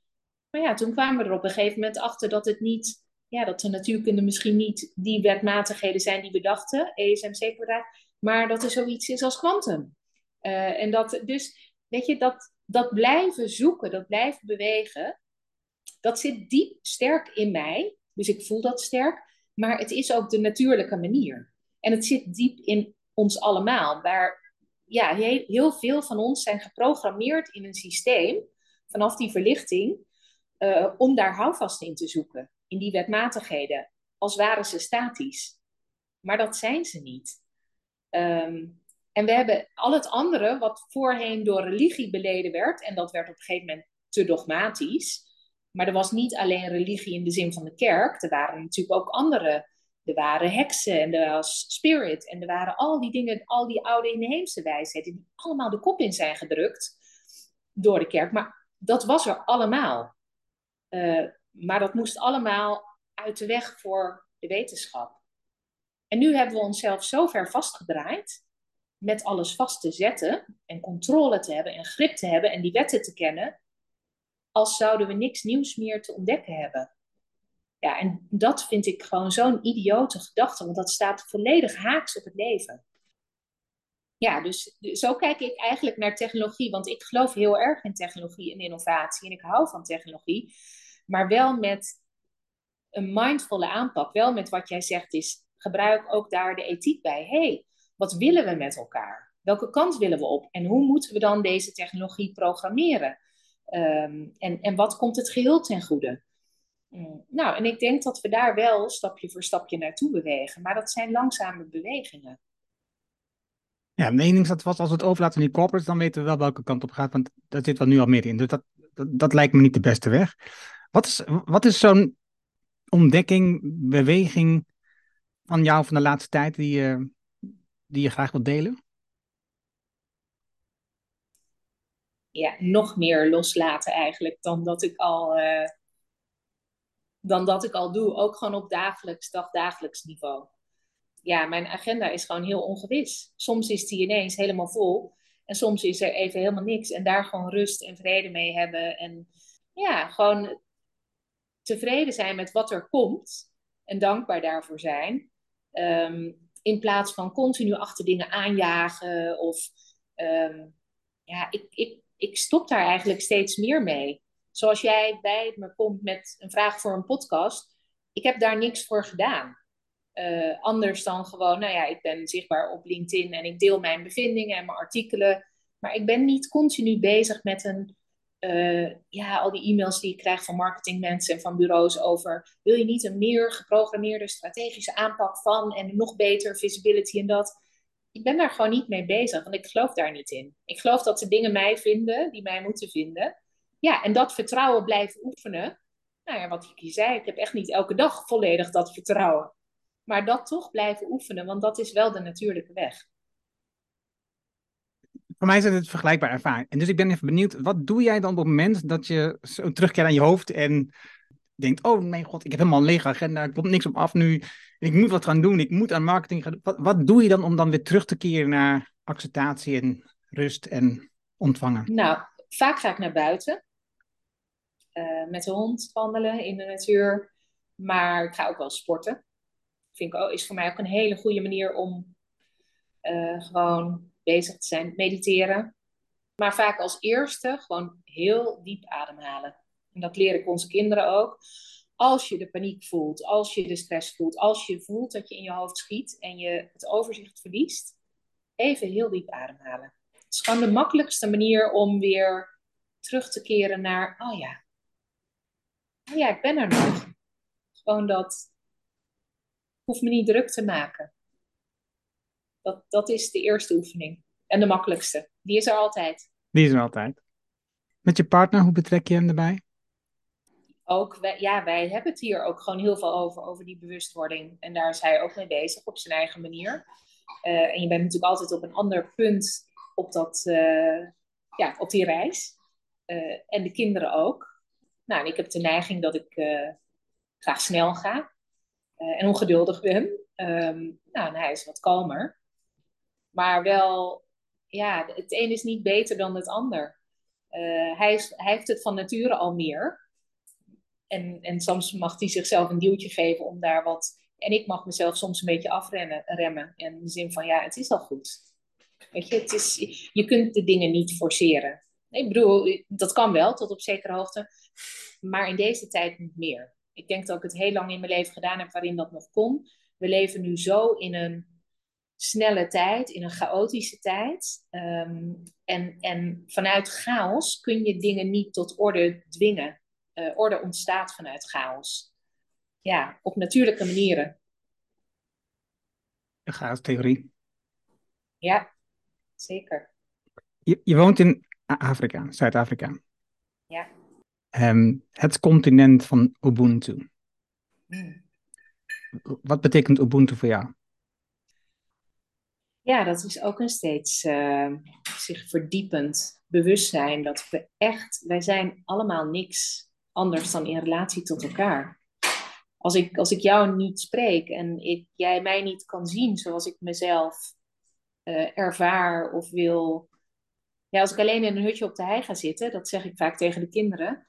Maar ja, toen kwamen we er op een gegeven moment achter dat het niet, ja, dat de natuurkunde misschien niet die wetmatigheden zijn die we dachten, ESMC kwadraat, maar dat er zoiets is als kwantum. Uh, en dat, dus, weet je, dat, dat blijven zoeken, dat blijven bewegen, dat zit diep sterk in mij. Dus ik voel dat sterk. Maar het is ook de natuurlijke manier. En het zit diep in ons allemaal. Waar ja, heel veel van ons zijn geprogrammeerd in een systeem, vanaf die verlichting, uh, om daar houvast in te zoeken. In die wetmatigheden. Als waren ze statisch. Maar dat zijn ze niet. Um, en we hebben al het andere, wat voorheen door religie beleden werd, en dat werd op een gegeven moment te dogmatisch. Maar er was niet alleen religie in de zin van de kerk, er waren natuurlijk ook andere. Er waren heksen en er was spirit en er waren al die dingen, al die oude inheemse wijsheden, die allemaal de kop in zijn gedrukt door de kerk. Maar dat was er allemaal. Uh, maar dat moest allemaal uit de weg voor de wetenschap. En nu hebben we onszelf zo ver vastgedraaid met alles vast te zetten en controle te hebben en grip te hebben en die wetten te kennen, als zouden we niks nieuws meer te ontdekken hebben. Ja, en dat vind ik gewoon zo'n idiote gedachte, want dat staat volledig haaks op het leven. Ja, dus, dus zo kijk ik eigenlijk naar technologie, want ik geloof heel erg in technologie en innovatie en ik hou van technologie, maar wel met een mindvolle aanpak, wel met wat jij zegt is, gebruik ook daar de ethiek bij. hey, wat willen we met elkaar? Welke kant willen we op? En hoe moeten we dan deze technologie programmeren? Um, en, en wat komt het geheel ten goede? Mm, nou, en ik denk dat we daar wel stapje voor stapje naartoe bewegen, maar dat zijn langzame bewegingen. Ja, mijn ding is dat als we het overlaten aan die corporates, dan weten we wel welke kant op gaat, want daar zit wel nu al meer in. Dus dat, dat, dat lijkt me niet de beste weg. Wat is, wat is zo'n ontdekking, beweging van jou van de laatste tijd die, uh, die je graag wilt delen? ja, nog meer loslaten eigenlijk dan dat ik al, uh, dan dat ik al doe. Ook gewoon op dagelijks, dagdagelijks niveau. Ja, mijn agenda is gewoon heel ongewis. Soms is die ineens helemaal vol. En soms is er even helemaal niks. En daar gewoon rust en vrede mee hebben. En ja, gewoon tevreden zijn met wat er komt en dankbaar daarvoor zijn. Ehm, in plaats van continu achter dingen aanjagen of ehm, ja, ik, ik, ik stop daar eigenlijk steeds meer mee. Zoals jij bij me komt met een vraag voor een podcast, ik heb daar niks voor gedaan. Uh, anders dan gewoon, nou ja, ik ben zichtbaar op LinkedIn en ik deel mijn bevindingen en mijn artikelen. Maar ik ben niet continu bezig met een, uh, ja, al die e-mails die ik krijg van marketingmensen en van bureaus over, wil je niet een meer geprogrammeerde strategische aanpak van en nog beter visibility en dat. Ik ben daar gewoon niet mee bezig, want ik geloof daar niet in. Ik geloof dat de dingen mij vinden, die mij moeten vinden. Ja, en dat vertrouwen blijven oefenen. Nou ja, wat ik je zei, ik heb echt niet elke dag volledig dat vertrouwen. Maar dat toch blijven oefenen, want dat is wel de natuurlijke weg. Voor mij is het vergelijkbaar ervaring. En dus ik ben even benieuwd, wat doe jij dan op het moment dat je zo terugkeert aan je hoofd en denkt, oh mijn god, ik heb helemaal een lege agenda, ik kom niks op af nu, ik moet wat gaan doen, ik moet aan marketing gaan wat, wat doe je dan om dan weer terug te keren naar acceptatie en rust en ontvangen? Nou, vaak ga ik naar buiten. Uh, met de hond wandelen in de natuur. Maar ik ga ook wel sporten vind ik ook, is voor mij ook een hele goede manier om uh, gewoon bezig te zijn. Mediteren. Maar vaak als eerste gewoon heel diep ademhalen. En dat leren onze kinderen ook. Als je de paniek voelt, als je de stress voelt, als je voelt dat je in je hoofd schiet en je het overzicht verliest, even heel diep ademhalen. Het is gewoon de makkelijkste manier om weer terug te keren naar, oh ja, oh ja, ik ben er nog. Gewoon dat hoef me niet druk te maken. Dat, dat is de eerste oefening. En de makkelijkste. Die is er altijd. Die is er altijd. Met je partner, hoe betrek je hem erbij? Ook, wij, ja, wij hebben het hier ook gewoon heel veel over, over die bewustwording. En daar is hij ook mee bezig op zijn eigen manier. Uh, en je bent natuurlijk altijd op een ander punt op, dat, uh, ja, op die reis. Uh, en de kinderen ook. Nou, en ik heb de neiging dat ik graag snel ga. Eh, en ongeduldig ben. Um, nou, hij is wat kalmer. Maar wel, ja, het een is niet beter dan het ander. Hij, is, hij heeft het van nature al meer. En, en soms mag hij zichzelf een duwtje geven om daar wat. En ik mag mezelf soms een beetje afremmen. Remmen, in de zin van, ja, het is al goed. Weet je, het is, je kunt de dingen niet forceren. Ik bedoel, dat kan wel tot op zekere hoogte. Maar in deze tijd niet meer ik denk dat ik het heel lang in mijn leven gedaan heb waarin dat nog kon. We leven nu zo in een snelle tijd, in een chaotische tijd. Ehm, en, en vanuit chaos kun je dingen niet tot orde dwingen. Uh, orde ontstaat vanuit chaos. Ja, op natuurlijke manieren. De chaos-theorie. Ja, zeker. Je, je woont in Afrika, Zuid-Afrika. Ja. Um, het continent van Ubuntu. Wat betekent Ubuntu voor jou? Ja, dat is ook een steeds uh, zich verdiepend bewustzijn dat we echt, wij zijn allemaal niks anders dan in relatie tot elkaar. Als ik, als ik jou niet spreek en ik, jij mij niet kan zien zoals ik mezelf uh, ervaar of wil. Ja, als ik alleen in een hutje op de hei ga zitten, dat zeg ik vaak tegen de kinderen,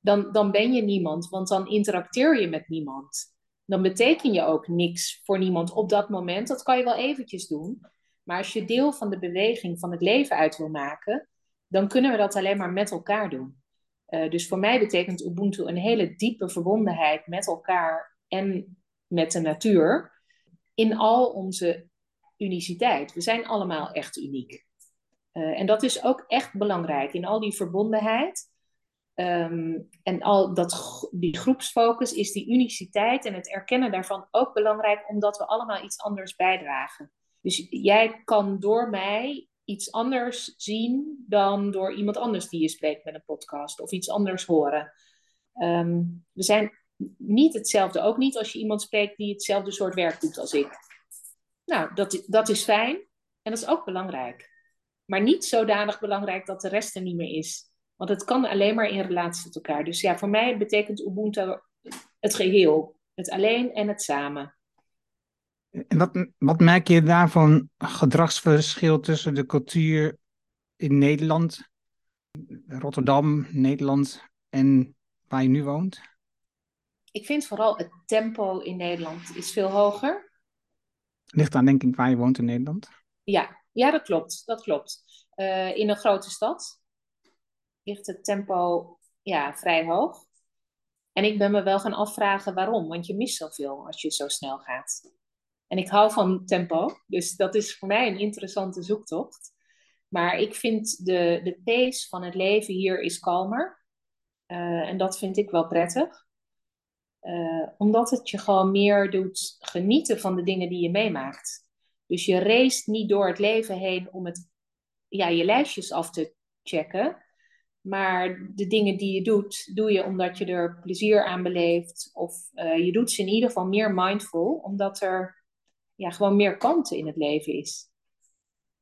dan, dan ben je niemand, want dan interacteer je met niemand. Dan beteken je ook niks voor niemand op dat moment. Dat kan je wel eventjes doen. Maar als je deel van de beweging van het leven uit wil maken, dan kunnen we dat alleen maar met elkaar doen. Uh, dus voor mij betekent Ubuntu een hele diepe verbondenheid met elkaar en met de natuur in al onze uniciteit. We zijn allemaal echt uniek. Uh, en dat is ook echt belangrijk in al die verbondenheid. Um, en al dat, die groepsfocus is die uniciteit en het erkennen daarvan ook belangrijk, omdat we allemaal iets anders bijdragen. Dus jij kan door mij iets anders zien dan door iemand anders die je spreekt met een podcast of iets anders horen. Um, we zijn niet hetzelfde, ook niet als je iemand spreekt die hetzelfde soort werk doet als ik. Nou, dat, dat is fijn en dat is ook belangrijk. Maar niet zodanig belangrijk dat de rest er niet meer is. Want het kan alleen maar in relatie tot elkaar. Dus ja, voor mij betekent Ubuntu het geheel. Het alleen en het samen. En wat, wat merk je daarvan gedragsverschil tussen de cultuur in Nederland, Rotterdam, Nederland en waar je nu woont? ik vind vooral het tempo in Nederland is veel hoger. Ligt aan denk ik waar je woont in Nederland? Ja, ja dat klopt. Dat klopt. Uh, in een grote stad ligt het tempo ja, vrij hoog. En ik ben me wel gaan afvragen waarom, want je mist zoveel als je zo snel gaat. En ik hou van tempo, dus dat is voor mij een interessante zoektocht. Maar ik vind de, de pace van het leven hier is kalmer. Uh, en dat vind ik wel prettig. Uh, omdat het je gewoon meer doet genieten van de dingen die je meemaakt. Dus je race niet door het leven heen om het, ja, je lijstjes af te checken. Maar de dingen die je doet, doe je omdat je er plezier aan beleeft. Of uh, je doet ze in ieder geval meer mindful, omdat er ja, gewoon meer kanten in het leven is.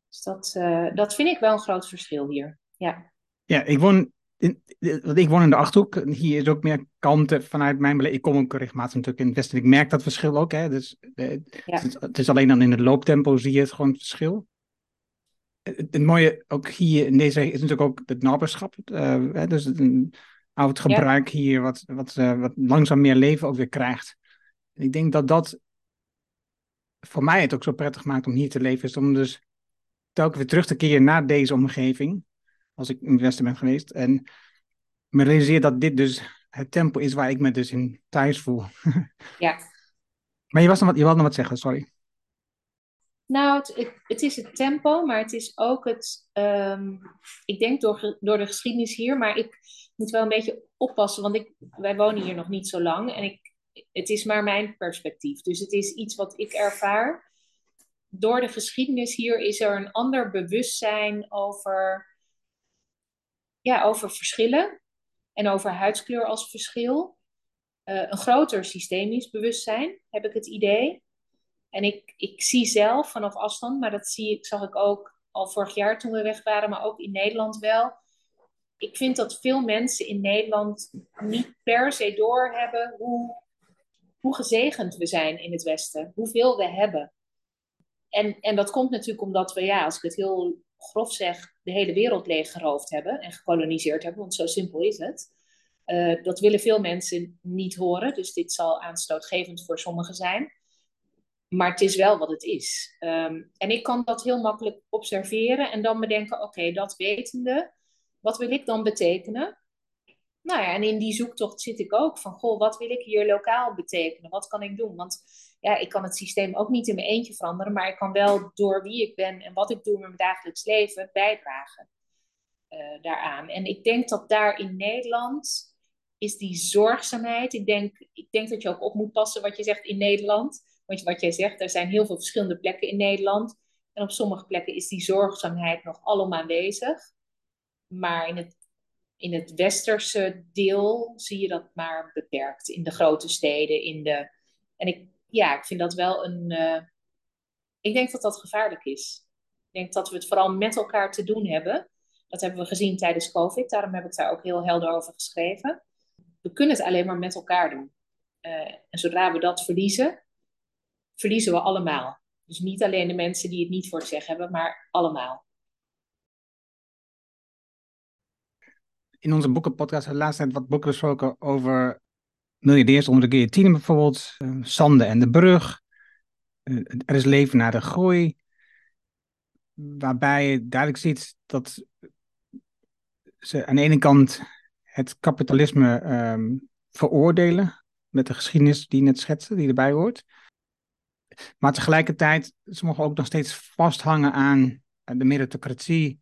Dus dat, uh, dat vind ik wel een groot verschil hier. Ja, ja ik woon in, want ik woon in de Achterhoek. Hier is ook meer kanten vanuit mijn beleving. Ik kom ook regelmatig natuurlijk in het westen. Ik merk dat verschil ook. Hè. Dus, eh, ja. het, is, het, is, alleen dan in het looptempo zie je het gewoon het verschil het, mooie ook hier in deze is natuurlijk ook het naberschap. Uh, dus het, een oud gebruik hier wat, wat, uh, wat langzaam meer leven ook weer krijgt. ik denk dat dat voor mij het ook zo prettig maakt om hier te leven, is om dus telkens weer terug te keren naar deze omgeving, als ik in het Westen ben geweest. En me realiseer dat dit dus het tempo is waar ik me dus in thuis voel. ja. Maar je, was nog wat, je wilde nog wat zeggen, sorry. Nou, het, het, is het tempo, maar het is ook het. Um, ik denk door, door de geschiedenis hier, maar ik moet wel een beetje oppassen, want ik, wij wonen hier nog niet zo lang en ik, het is maar mijn perspectief. Dus het is iets wat ik ervaar. Door de geschiedenis hier is er een ander bewustzijn over, ja, over verschillen en over huidskleur als verschil. Uh, een groter systemisch bewustzijn, heb ik het idee. En ik, ik zie zelf vanaf afstand, maar dat zie ik, zag ik ook al vorig jaar toen we weg waren, maar ook in Nederland wel. Ik vind dat veel mensen in Nederland niet per se doorhebben hoe, hoe gezegend we zijn in het Westen, hoeveel we hebben. En, en dat komt natuurlijk omdat we, ja, als ik het heel grof zeg, de hele wereld leeggeroofd hebben en gekoloniseerd hebben, want zo simpel is het. Uh, dat willen veel mensen niet horen, dus dit zal aanstootgevend voor sommigen zijn. Maar het is wel wat het is. Ehm, en ik kan dat heel makkelijk observeren en dan bedenken: oké, dat wetende, wat wil ik dan betekenen? Nou ja, en in die zoektocht zit ik ook van: goh, wat wil ik hier lokaal betekenen? Wat kan ik doen? Want ja, ik kan het systeem ook niet in mijn eentje veranderen, maar ik kan wel door wie ik ben en wat ik doe in mijn dagelijks leven bijdragen uh, daaraan. En ik denk dat daar in Nederland is die zorgzaamheid. Ik denk, ik denk dat je ook op moet passen wat je zegt in Nederland. Want wat jij zegt, er zijn heel veel verschillende plekken in Nederland. En op sommige plekken is die zorgzaamheid nog allemaal aanwezig. Maar in het, in het westerse deel zie je dat maar beperkt. In de grote steden. In de, en ik, ja, ik vind dat wel een. Uh, ik denk dat dat gevaarlijk is. Ik denk dat we het vooral met elkaar te doen hebben. Dat hebben we gezien tijdens COVID. Daarom heb ik daar ook heel helder over geschreven. We kunnen het alleen maar met elkaar doen. Uh, en zodra we dat verliezen, verliezen we allemaal. Dus niet alleen de mensen die het niet voor het zeggen hebben, maar allemaal. In onze boekenpodcast hebben laatst wat boeken besproken over miljardairs onder de guillotine bijvoorbeeld. Uh, Sande en de Brug. Uh, er is leven na de groei. Waarbij je duidelijk ziet dat ze aan de ene kant het kapitalisme um, veroordelen. Met de geschiedenis die net schetste, die erbij hoort. Maar tegelijkertijd, ze mogen ook nog steeds vasthangen aan de meritocratie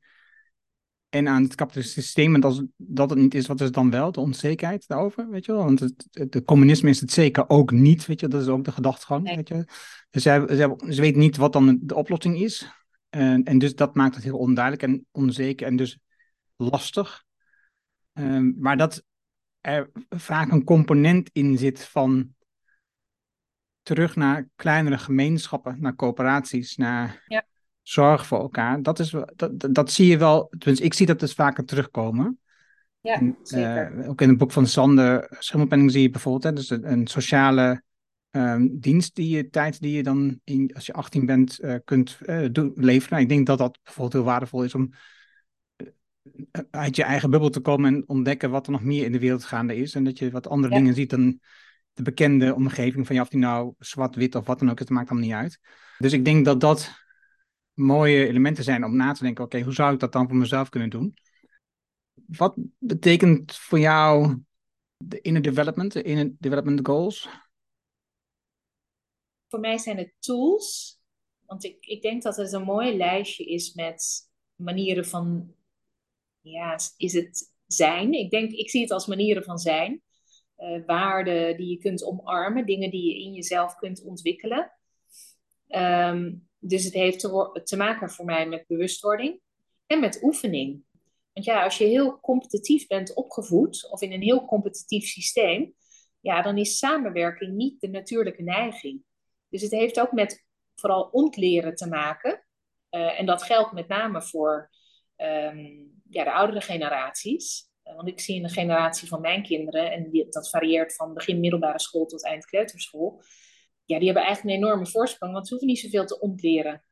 en aan het kapitalistische systeem. En als dat het niet is, wat is het dan wel? De onzekerheid daarover, weet je wel? Want het, de communisme is het zeker ook niet, weet je Dat is ook de gedachtegang, weet je Dus ze, weten niet wat dan de oplossing is. En, en dus dat maakt het heel onduidelijk en onzeker en dus lastig. Um, maar dat er vaak een component in zit van terug naar kleinere gemeenschappen, naar coöperaties, naar ja. Zorg voor elkaar. Dat, is, dat, dat, zie je wel, tenminste, ik zie dat dus vaker terugkomen. Ja, en, zeker. Uh, ook in het boek van Sander Schimmelpenning zie je bijvoorbeeld, hè, dus een, een sociale um, dienst die je, tijd die je dan in, als je 18 bent uh, kunt uh, doen, leveren. Nou, ik denk dat dat bijvoorbeeld heel waardevol is om uit je eigen bubbel te komen en ontdekken wat er nog meer in de wereld gaande is. En dat je wat andere dingen ziet dan de bekende omgeving van je, of die nou zwart, wit of wat dan ook, het maakt allemaal niet uit. Dus ik denk dat dat mooie elementen zijn om na te denken, oké, hoe zou ik dat dan voor mezelf kunnen doen? Wat betekent voor jou de inner development, de inner development goals? Voor mij zijn het tools, want ik, ik denk dat het een mooi lijstje is met manieren van, ja, is het zijn? Ik denk, ik zie het als manieren van zijn. Uh, waarden die je kunt omarmen, dingen die je in jezelf kunt ontwikkelen. Ehm, dus het heeft te, te, maken voor mij met bewustwording en met oefening. Want ja, als je heel competitief bent opgevoed of in een heel competitief systeem, ja, dan is samenwerking niet de natuurlijke neiging. Dus het heeft ook met vooral ontleren te maken. Uh, en dat geldt met name voor um, ja, de oudere generaties. Uh, want ik zie in de generatie van mijn kinderen, en dat varieert van begin middelbare school tot eind kleuterschool. Ja, die hebben eigenlijk een enorme voorsprong, want ze hoeven niet zoveel te ontleren.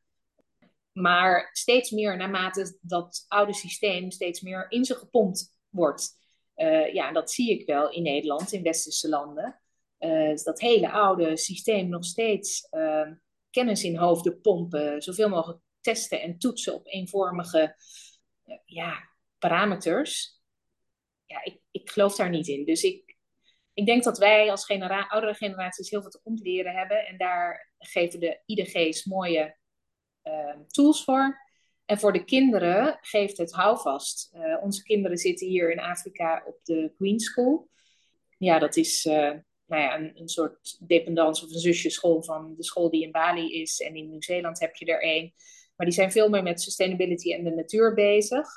Maar steeds meer naarmate dat oude systeem steeds meer in ze gepompt wordt. Uh, ja, dat zie ik wel in Nederland, in westerse landen. Uh, dat hele oude systeem nog steeds uh, kennis in hoofden pompen, zoveel mogelijk testen en toetsen op eenvormige ja, parameters. Ja, ik, ik geloof daar niet in. Dus ik, ik denk dat wij als genera oudere generaties heel veel te ontleren hebben. En daar geven de IDG's mooie uh, tools voor. En voor de kinderen geeft het houvast. Uh, onze kinderen zitten hier in Afrika op de Queen School. Ja, dat is uh, nou ja, een, een soort dependance of een zusjeschool van de school die in Bali is. En in Nieuw-Zeeland heb je er een. Maar die zijn veel meer met sustainability en de natuur bezig.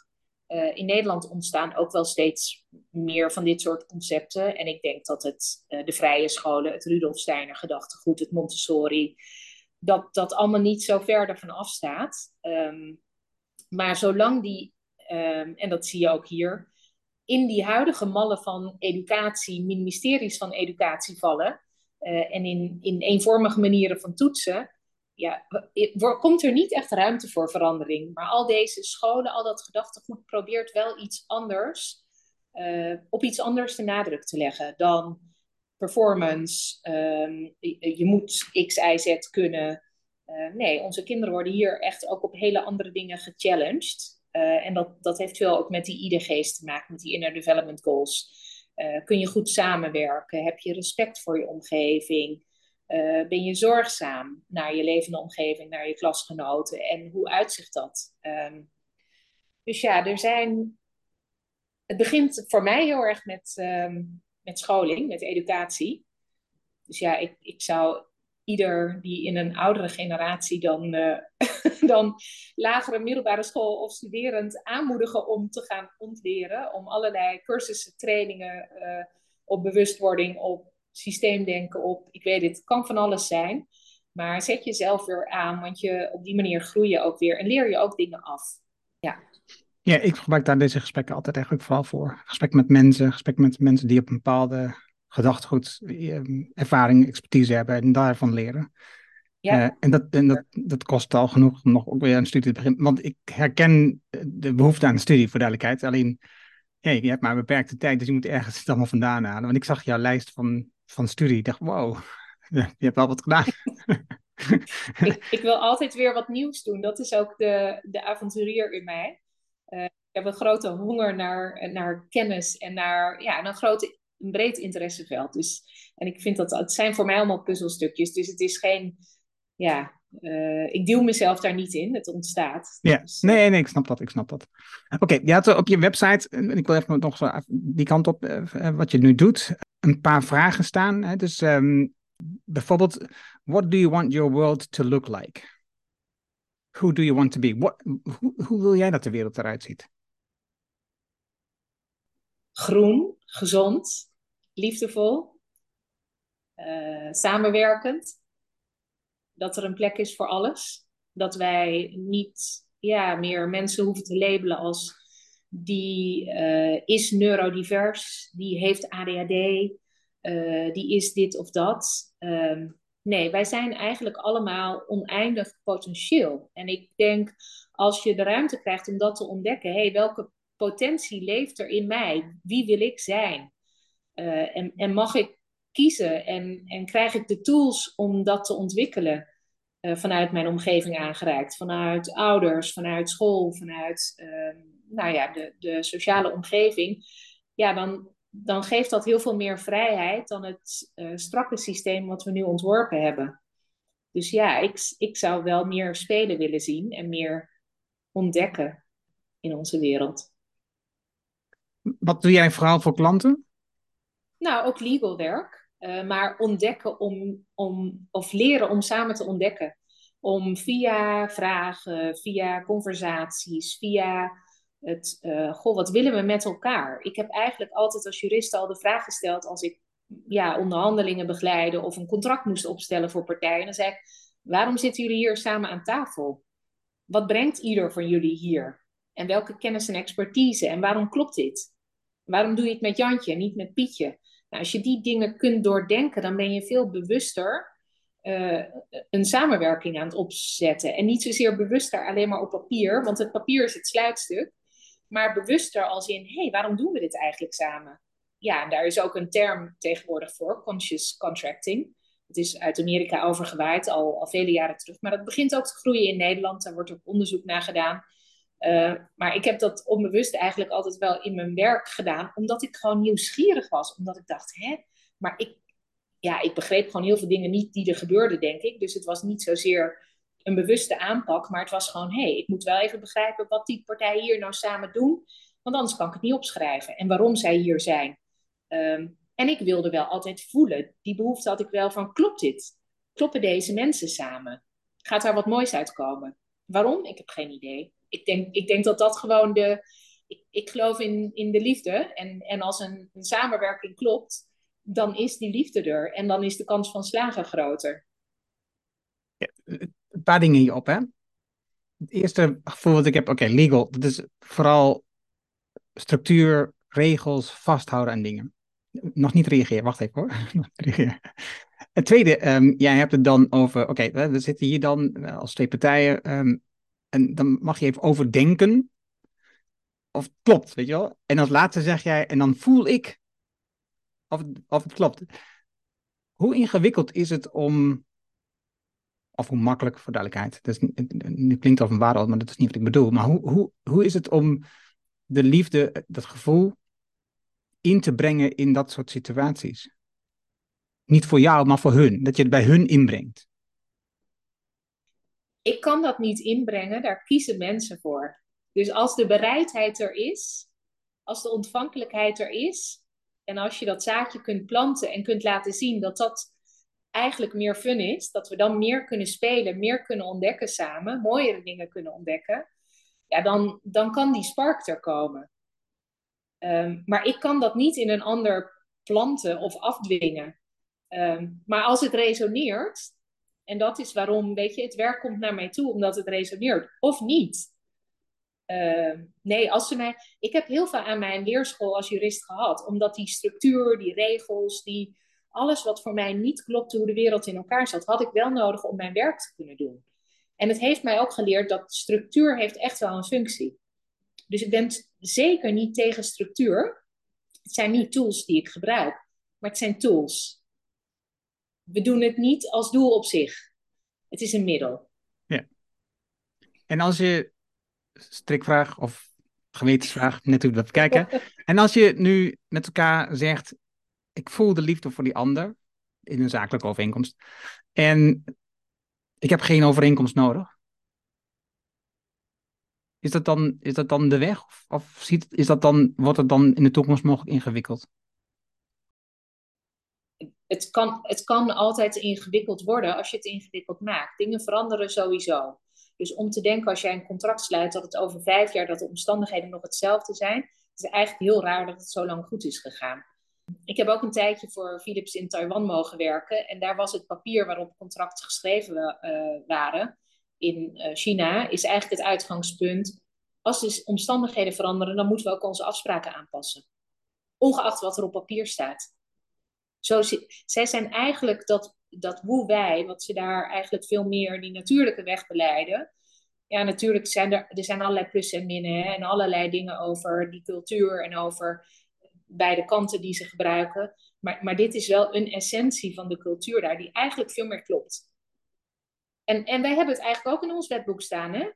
Uh, in Nederland ontstaan ook wel steeds meer van dit soort concepten. En ik denk dat het uh, de vrije scholen, het Rudolf Steiner gedachtegoed, het Montessori, dat dat allemaal niet zo ver ervan afstaat. Um, maar zolang die, um, en dat zie je ook hier, in die huidige mallen van educatie, ministeries van educatie vallen, uh, en in, in eenvormige manieren van toetsen, ja, komt er niet echt ruimte voor verandering. Maar al deze scholen, al dat gedachtegoed probeert wel iets anders, uh, op iets anders de nadruk te leggen dan performance. Um, je, moet X, Y, Z kunnen. Uh, nee, onze kinderen worden hier echt ook op hele andere dingen gechallenged. Uh, en dat, dat heeft veel ook met die IDG's te maken, met die Inner Development Goals. kun je goed samenwerken? Heb je respect voor je omgeving? Uh, ben je zorgzaam naar je levende omgeving, naar je klasgenoten en hoe uitzicht dat? Um, dus ja, er zijn. Het begint voor mij heel erg met, um, met scholing, met educatie. Dus ja, ik, ik zou ieder die in een oudere generatie dan, uh, dan lagere middelbare school of studerend aanmoedigen om te gaan ontleren. Om allerlei cursussen, trainingen uh, op bewustwording, op systeemdenken op. Ik weet het, kan van alles zijn. Maar zet jezelf weer aan, want je, op die manier groei je ook weer en leer je ook dingen af. Ja. Ja, ik gebruik daar deze gesprekken altijd eigenlijk vooral voor. Gesprek met mensen, gesprek met mensen die op een bepaalde gedachtegoed, ehm, ervaring, expertise hebben en daarvan leren. Ja. Uh, en dat, en dat, dat kost al genoeg om nog ook weer een studie te beginnen. Want ik herken de behoefte aan een studie, voor duidelijkheid. Alleen, hey, je hebt maar een beperkte tijd, dus je moet ergens het allemaal vandaan halen. Want ik zag jouw lijst van van studie. Ik dacht, wow, je hebt wel wat gedaan. ik, wil altijd weer wat nieuws doen. Dat is ook de, de avonturier in mij. Uh, ik heb een grote honger naar, naar kennis en naar ja, een groot, een breed interesseveld. Dus, en ik vind dat het zijn voor mij allemaal puzzelstukjes. Dus het is geen, ja, uh, ik duw mezelf daar niet in. Het ontstaat. Ja, dus, eh, nee, nee, ik snap dat. Ik snap dat. Oké, okay, je had op je website, en ik wil even nog zo die kant op, uh, wat je nu doet een paar vragen staan. Hè? Dus um, bijvoorbeeld, what do you want your world to look like? Who do you want to be? What, hoe, hoe wil jij dat de wereld eruit ziet? Groen, gezond, liefdevol, uh, samenwerkend. Dat er een plek is voor alles. Dat wij niet ja, meer mensen hoeven te labelen als die uh, is neurodivers, die heeft ADHD, uh, eh, die is dit of dat. Um, nee, wij zijn eigenlijk allemaal oneindig potentieel. En ik denk, als je de ruimte krijgt om dat te ontdekken, hey, welke potentie leeft er in mij? Wie wil ik zijn? Uh, en, en mag ik kiezen en, en krijg ik de tools om dat te ontwikkelen uh, vanuit mijn omgeving aangereikt. Vanuit ouders, vanuit school, vanuit uh, nou ja, de, de sociale omgeving. Ja, dan, dan geeft dat heel veel meer vrijheid dan het uh, strakke systeem wat we nu ontworpen hebben. Dus ja, ik, ik zou wel meer spelen willen zien en meer ontdekken in onze wereld. Wat doe jij vooral voor klanten? Nou, ook legal werk. Uh, maar ontdekken om, om, of leren om samen te ontdekken. Om via vragen, via conversaties, via het, uh, goh, wat willen we met elkaar? Ik heb eigenlijk altijd als jurist al de vraag gesteld als ik ja, onderhandelingen begeleide of een contract moest opstellen voor partijen. Dan zei ik, waarom zitten jullie hier samen aan tafel? Wat brengt ieder van jullie hier? En welke kennis en expertise? En waarom klopt dit? Waarom doe je het met Jantje niet met Pietje? Nou, als je die dingen kunt doordenken, dan ben je veel bewuster uh, een samenwerking aan het opzetten. En niet zozeer bewuster alleen maar op papier, want het papier is het sluitstuk. Maar bewuster als in, hé, hey, waarom doen we dit eigenlijk samen? Ja, en daar is ook een term tegenwoordig voor, conscious contracting. Het is uit Amerika overgewaaid, al, al vele jaren terug. Maar dat begint ook te groeien in Nederland. Daar wordt ook onderzoek naar gedaan. Uh, maar ik heb dat onbewust eigenlijk altijd wel in mijn werk gedaan, omdat ik gewoon nieuwsgierig was. Omdat ik dacht, hè, maar ik, ja, ik begreep gewoon heel veel dingen niet die er gebeurden, denk ik. Dus het was niet zozeer een bewuste aanpak, maar het was gewoon, hé, hey, ik moet wel even begrijpen wat die partijen hier nou samen doen, want anders kan ik het niet opschrijven. En waarom zij hier zijn. Um, en ik wilde wel altijd voelen, die behoefte had ik wel van, klopt dit? Kloppen deze mensen samen? Gaat daar wat moois uitkomen? Waarom? Ik heb geen idee. Ik denk, ik denk dat dat gewoon de. Ik, ik geloof in, in de liefde. En, en als een, samenwerking klopt, dan is die liefde er. En dan is de kans van slagen groter. Ja, een paar dingen hierop, hè? Het eerste gevoel wat ik heb, oké, legal. Dat is vooral structuur, regels, vasthouden aan dingen. Nog niet reageren, wacht even hoor. Het tweede, um, jij hebt het dan over, oké, we zitten hier dan eh, als twee partijen. Um, en dan mag je even overdenken of het klopt, weet je wel. En als laatste zeg jij, en dan voel ik of of het klopt. Hoe ingewikkeld is het om, of hoe makkelijk, voor duidelijkheid. Nu klinkt als een waarheid, maar dat is niet wat ik bedoel. Maar hoe, hoe, hoe is het om de liefde, dat gevoel, in te brengen in dat soort situaties? Niet voor jou, maar voor hun. Dat je het bij hun inbrengt. Ik kan dat niet inbrengen, daar kiezen mensen voor. Dus als de bereidheid er is, als de ontvankelijkheid er is, en als je dat zaadje kunt planten en kunt laten zien dat dat eigenlijk meer fun is, dat we dan meer kunnen spelen, meer kunnen ontdekken samen, mooiere dingen kunnen ontdekken, ja, dan, dan kan die spark er komen. Um, maar ik kan dat niet in een ander planten of afdwingen. Um, maar als het resoneert, en dat is waarom, weet je, het werk komt naar mij toe omdat het resoneert. Of niet. Uh, nee, als ze mij. Ik heb heel veel aan mijn leerschool als jurist gehad, omdat die structuur, die regels, die, alles wat voor mij niet klopte hoe de wereld in elkaar zat, had ik wel nodig om mijn werk te kunnen doen. En het heeft mij ook geleerd dat structuur heeft echt wel een functie. Dus ik ben zeker niet tegen structuur. Het zijn niet tools die ik gebruik, maar het zijn tools we doen het niet als doel op zich. Het is een middel. Ja. En als je, strikvraag of gewetensvraag, net hoe we dat kijken. en als je nu met elkaar zegt, ik voel de liefde voor die ander in een zakelijke overeenkomst. En ik heb geen overeenkomst nodig. Is dat dan, is dat dan de weg? Of, of ziet, is dat dan, wordt het dan in de toekomst mogelijk ingewikkeld? Het kan, het kan altijd ingewikkeld worden als je het ingewikkeld maakt. Dingen veranderen sowieso. Dus om te denken als jij een contract sluit dat het over vijf jaar dat de omstandigheden nog hetzelfde zijn, is eigenlijk heel raar dat het zo lang goed is gegaan. Ik heb ook een tijdje voor Philips in Taiwan mogen werken en daar was het papier waarop contracten geschreven uh, waren in uh, China, is eigenlijk het uitgangspunt. Als de omstandigheden veranderen, dan moeten we ook onze afspraken aanpassen. Ongeacht wat er op papier staat. Zo, zij zijn eigenlijk dat, dat hoe wij, wat ze daar eigenlijk veel meer die natuurlijke weg beleiden. Ja, natuurlijk zijn er, er zijn allerlei plussen en minnen en allerlei dingen over die cultuur en over beide kanten die ze gebruiken. Maar, maar dit is wel een essentie van de cultuur daar, die eigenlijk veel meer klopt. En, en wij hebben het eigenlijk ook in ons wetboek staan, hè?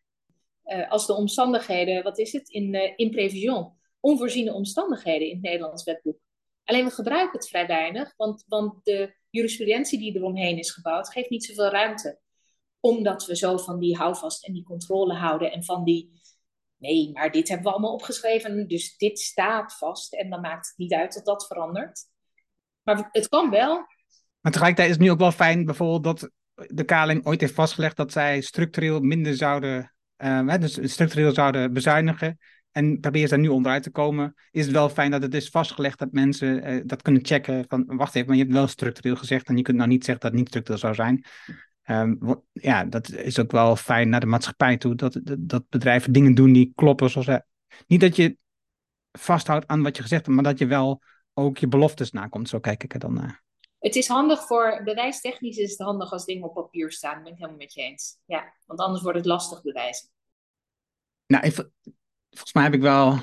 Uh, als de omstandigheden, wat is het, in, uh, in prevision, onvoorziene omstandigheden in het Nederlands wetboek. Alleen we gebruiken het vrij weinig, want, want de jurisprudentie die eromheen is gebouwd, geeft niet zoveel ruimte. Omdat we zo van die houvast en die controle houden en van die, nee, maar dit hebben we allemaal opgeschreven, dus dit staat vast en dan maakt het niet uit dat dat verandert. Maar het kan wel. Maar tegelijkertijd is het nu ook wel fijn bijvoorbeeld dat de KLM ooit heeft vastgelegd dat zij structureel minder zouden, uh, dus structureel zouden bezuinigen. En probeer daar nu onderuit te komen. Is het wel fijn dat het is vastgelegd dat mensen uh, dat kunnen checken. Van wacht even, maar je hebt wel structureel gezegd. En je kunt nou niet zeggen dat het niet structureel zou zijn. Um, ja, dat is ook wel fijn naar de maatschappij toe. Dat, dat, dat bedrijven dingen doen die kloppen. Zoals, uh, niet dat je vasthoudt aan wat je gezegd hebt, maar dat je wel ook je beloftes nakomt. Zo kijk ik er dan naar. Het is handig voor bewijstechnisch is het handig als dingen op papier staan. Dat ben ik helemaal met je eens. Ja, want anders wordt het lastig bewijzen. Nou, even, volgens mij heb ik wel.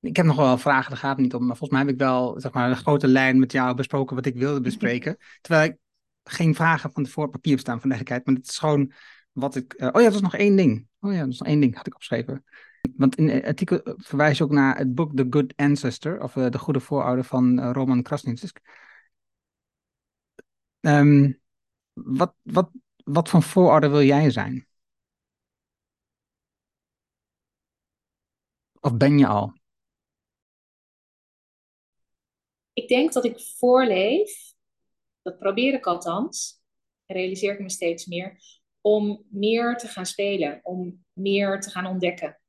Ik heb nog wel vragen, daar gaat het niet om. Maar volgens mij heb ik wel zeg maar, een grote lijn met jou besproken wat ik wilde bespreken. Terwijl ik geen vragen van tevoren papier staan van duidelijkheid. Maar het is gewoon wat ik. Uh, oh ja, dat is nog één ding. Oh ja, dat is nog één ding, had ik opgeschreven. Want in het artikel verwijs je ook naar het boek The Good Ancestor, of uh, De Goede Voorouder van uh, Roman Krasnitsk. Um, wat, wat, wat voor voorouder wil jij zijn? Of ben je al? Ik denk dat ik voorleef, dat probeer ik althans, realiseer ik me steeds meer, om meer te gaan spelen, om meer te gaan ontdekken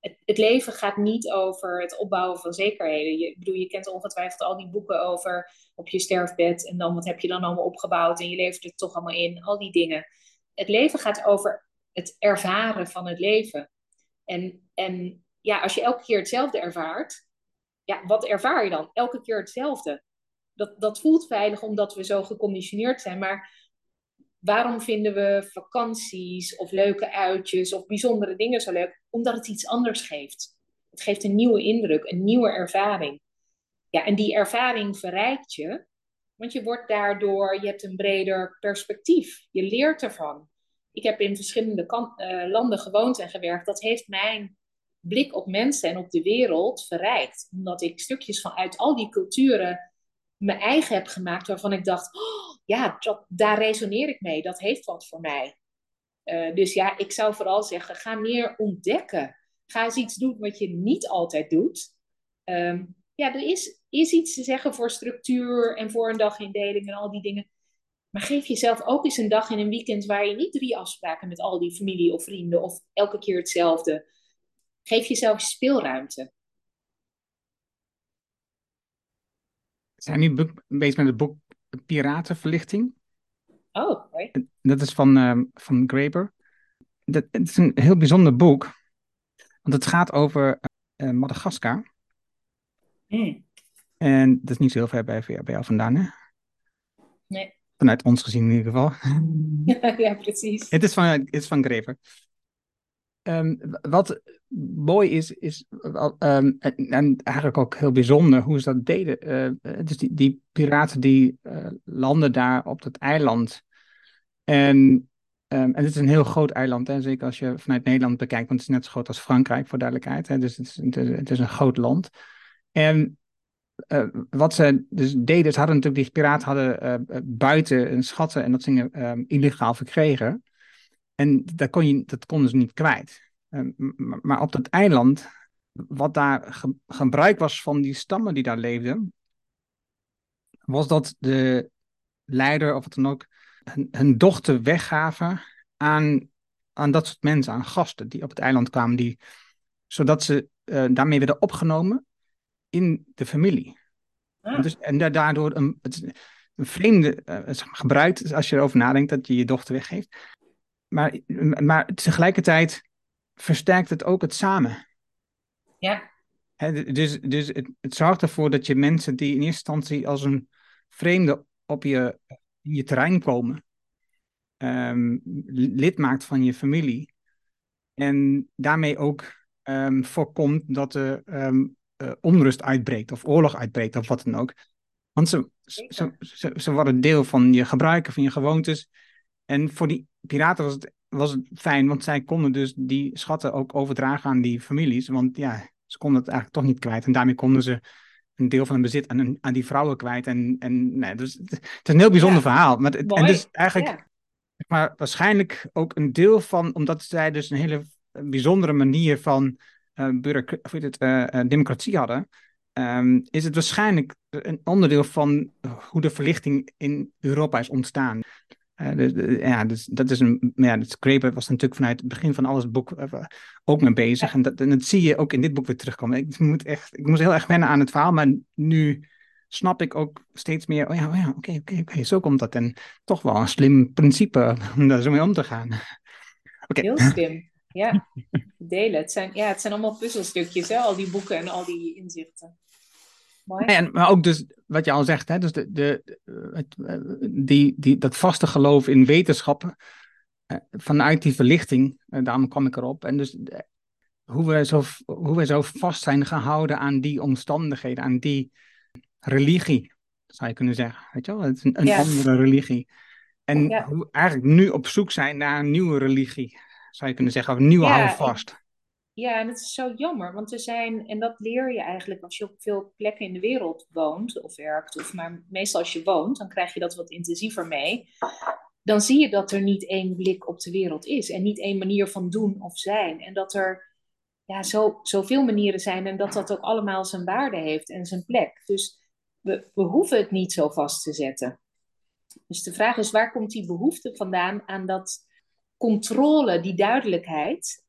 het, het, leven gaat niet over het opbouwen van zekerheden. Je, bedoel, je kent ongetwijfeld al die boeken over op je sterfbed en dan wat heb je dan allemaal opgebouwd en je levert het toch allemaal in, al die dingen. Het leven gaat over het ervaren van het leven. En, en ja, als je elke keer hetzelfde ervaart, ja, wat ervaar je dan? Elke keer hetzelfde. Dat, dat voelt veilig omdat we zo geconditioneerd zijn, maar waarom vinden we vakanties of leuke uitjes of bijzondere dingen zo leuk? Omdat het iets anders geeft. Het geeft een nieuwe indruk, een nieuwe ervaring. Ja, en die ervaring verrijkt je, want je wordt daardoor, je hebt een breder perspectief. Je leert ervan. Ik heb in verschillende uh, landen gewoond en gewerkt. Dat heeft mijn blik op mensen en op de wereld verrijkt. Omdat ik stukjes van uit al die culturen mijn eigen heb gemaakt waarvan ik dacht, oh, ja, daar resoneer ik mee. Dat heeft wat voor mij. Uh, dus ja, ik zou vooral zeggen, ga meer ontdekken. Ga eens iets doen wat je niet altijd doet. Um, ja, er is, is iets te zeggen voor structuur en voor een dagindeling en al die dingen. Maar geef jezelf ook eens een dag in een weekend waar je niet drie afspraken met al die familie of vrienden of elke keer hetzelfde. Geef jezelf speelruimte. We zijn nu bezig met het boek Piratenverlichting. Oh, mooi. Dat is van, uh, van Graeber. Dat, het is een heel bijzonder boek, want het gaat over uh, Madagaskar. Mm. En dat is niet zo heel ver bij, bij jou vandaan, hè? Nee. Vanuit ons gezien in ieder geval. ja, precies. Het is van, het is van Graeber. Um, wat mooi is, is um, en, en, eigenlijk ook heel bijzonder hoe ze dat deden. Uh, dus die, die piraten die uh, landen daar op dat eiland. En, um, en het is een heel groot eiland, hè? zeker als je vanuit Nederland bekijkt, want het is net zo groot als Frankrijk, voor duidelijkheid. Hè? Dus het is, het, is, een groot land. En wat ze dus deden, ze hadden natuurlijk, die piraten hadden buiten een schatten en dat ze illegaal verkregen. En dat, kon je, dat konden ze niet kwijt. Ehm, maar op dat eiland, wat daar gebruik was van die stammen die daar leefden, was dat de leider of wat dan ook hun, dochter weggaven aan, aan dat soort mensen, aan gasten die op het eiland kwamen, die, zodat ze uh, daarmee werden opgenomen in de familie. Ah. Dus, en daardoor een, een vreemde uh, gebruik, als je erover nadenkt, dat je je dochter weggeeft. Maar, maar tegelijkertijd versterkt het ook het samen. Ja. dus dus het, het zorgt ervoor dat je mensen die in eerste instantie als een vreemde op je, in je terrein komen, um, lid maakt van je familie. En daarmee ook um, voorkomt dat er um, uh, onrust uitbreekt of oorlog uitbreekt of wat dan ook. Want ze, ze, ze, ze worden deel van je gebruiken, van je gewoontes. En voor die piraten was het, was het fijn, want zij konden dus die schatten ook overdragen aan die families. Want ja, ze konden het eigenlijk toch niet kwijt. En daarmee konden ze een deel van hun bezit aan, aan die vrouwen kwijt. En, en nee, dus, het is een heel bijzonder verhaal. Maar, het, en dus eigenlijk, maar waarschijnlijk ook een deel van, omdat zij dus een hele bijzondere manier van uh, burger, of het, uh, democratie hadden. Um, is het waarschijnlijk een onderdeel van hoe de verlichting in Europa is ontstaan. Uh, dus, ja, dus dat is een. Ja, dus Graeber was natuurlijk vanuit het begin van alles boek uh, ook mee bezig. En, dat, en dat zie je ook in dit boek weer terugkomen. Ik moet echt, ik moest heel erg wennen aan het verhaal, maar nu snap ik ook steeds meer. Oh ja, oh ja oké, oké, oké, zo komt dat. En toch wel een slim principe om daar zo mee om te gaan. Heel slim, ja. Delen. Het zijn, ja, het zijn allemaal puzzelstukjes, hè? al die boeken en al die inzichten. En, maar ook dus, wat je al zegt, hè, dus de, de, het, die, die, dat vaste geloof in wetenschappen, eh, vanuit die verlichting, eh, daarom kwam ik erop. En dus hoe we, zo, hoe we zo vast zijn gehouden aan die omstandigheden, aan die religie, zou je kunnen zeggen. Weet je wel, het is een, een andere religie. En hoe eigenlijk nu op zoek zijn naar een nieuwe religie, zou je kunnen zeggen, of een nieuwe ja, houvast. Ja, en het is zo jammer, want er zijn, en dat leer je eigenlijk als je op veel plekken in de wereld woont of werkt, of maar meestal als je woont, dan krijg je dat wat intensiever mee. Dan zie je dat er niet één blik op de wereld is en niet één manier van doen of zijn. En dat er ja, zo, zoveel manieren zijn en dat dat ook allemaal zijn waarde heeft en zijn plek. Dus we, we hoeven het niet zo vast te zetten. Dus de vraag is, waar komt die behoefte vandaan aan dat controle, die duidelijkheid?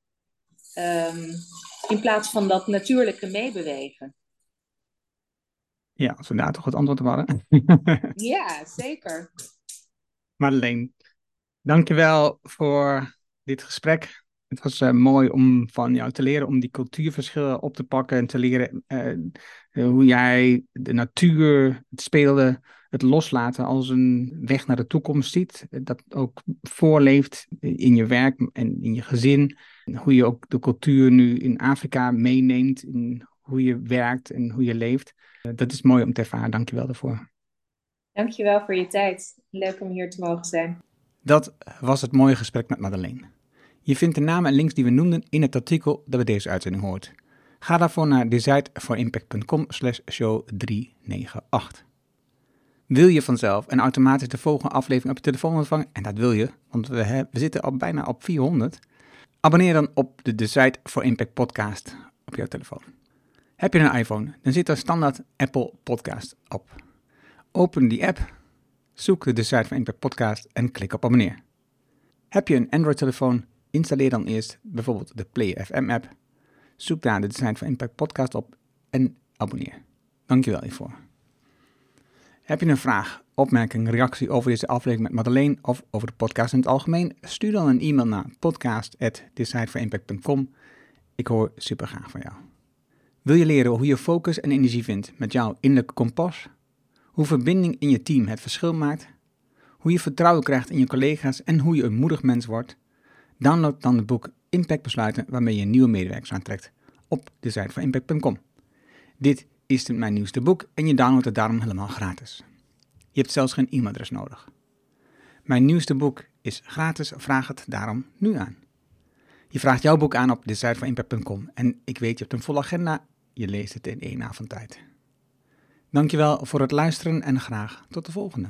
Um, in plaats van dat natuurlijke meebewegen. Ja, als we daar toch het antwoord op hadden. ja, zeker. Marleen, dankjewel voor dit gesprek. Het was uh, mooi om van jou te leren om die cultuurverschillen op te pakken en te leren uh, hoe jij de natuur, het speelde, het loslaten als een weg naar de toekomst ziet. Dat ook voorleeft in je werk en in je gezin. Hoe je ook de cultuur nu in Afrika meeneemt, in hoe je werkt en hoe je leeft. Uh, dat is mooi om te ervaren. Dank je wel daarvoor. Dankjewel voor je tijd. Leuk om hier te mogen zijn. Dat was het mooie gesprek met Madeleine. Je vindt de namen en links die we noemden in het artikel dat bij deze uitzending hoort. Ga daarvoor naar designtforimpact.com slash show 398. Wil je vanzelf en automatisch de volgende aflevering op je telefoon ontvangen? En dat wil je, want we, we zitten al bijna op 400. Abonneer dan op de Design for Impact podcast op jouw telefoon. Heb je een iPhone, dan zit er standaard Apple Podcast op. Open die app, zoek de Design for Impact podcast en klik op abonneer. Heb je een Android-telefoon, installeer dan eerst bijvoorbeeld de Play FM app. Zoek daar de Design for Impact podcast op en abonneer. Dankjewel hiervoor. Heb je een vraag, opmerking, reactie over deze aflevering met Madeleine of over de podcast in het algemeen? Stuur dan een e-mail naar podcast.decideforimpact.com. Ik hoor super graag van jou. Wil je leren hoe je focus en energie vindt met jouw innerlijke kompas? Hoe verbinding in je team het verschil maakt? Hoe je vertrouwen krijgt in je collega's en hoe je een moedig mens wordt? Download dan het boek Impact Besluiten waarmee je nieuwe medewerkers aantrekt op decideforimpact.com. Dit het mijn nieuwste boek en je downloadt het daarom helemaal gratis. Je hebt zelfs geen e-mailadres nodig. Mijn nieuwste boek is gratis, vraag het daarom nu aan. Je vraagt jouw boek aan op decideforimpact.com en ik weet je hebt een volle agenda, je leest het in één avond tijd. Dankjewel voor het luisteren en graag tot de volgende.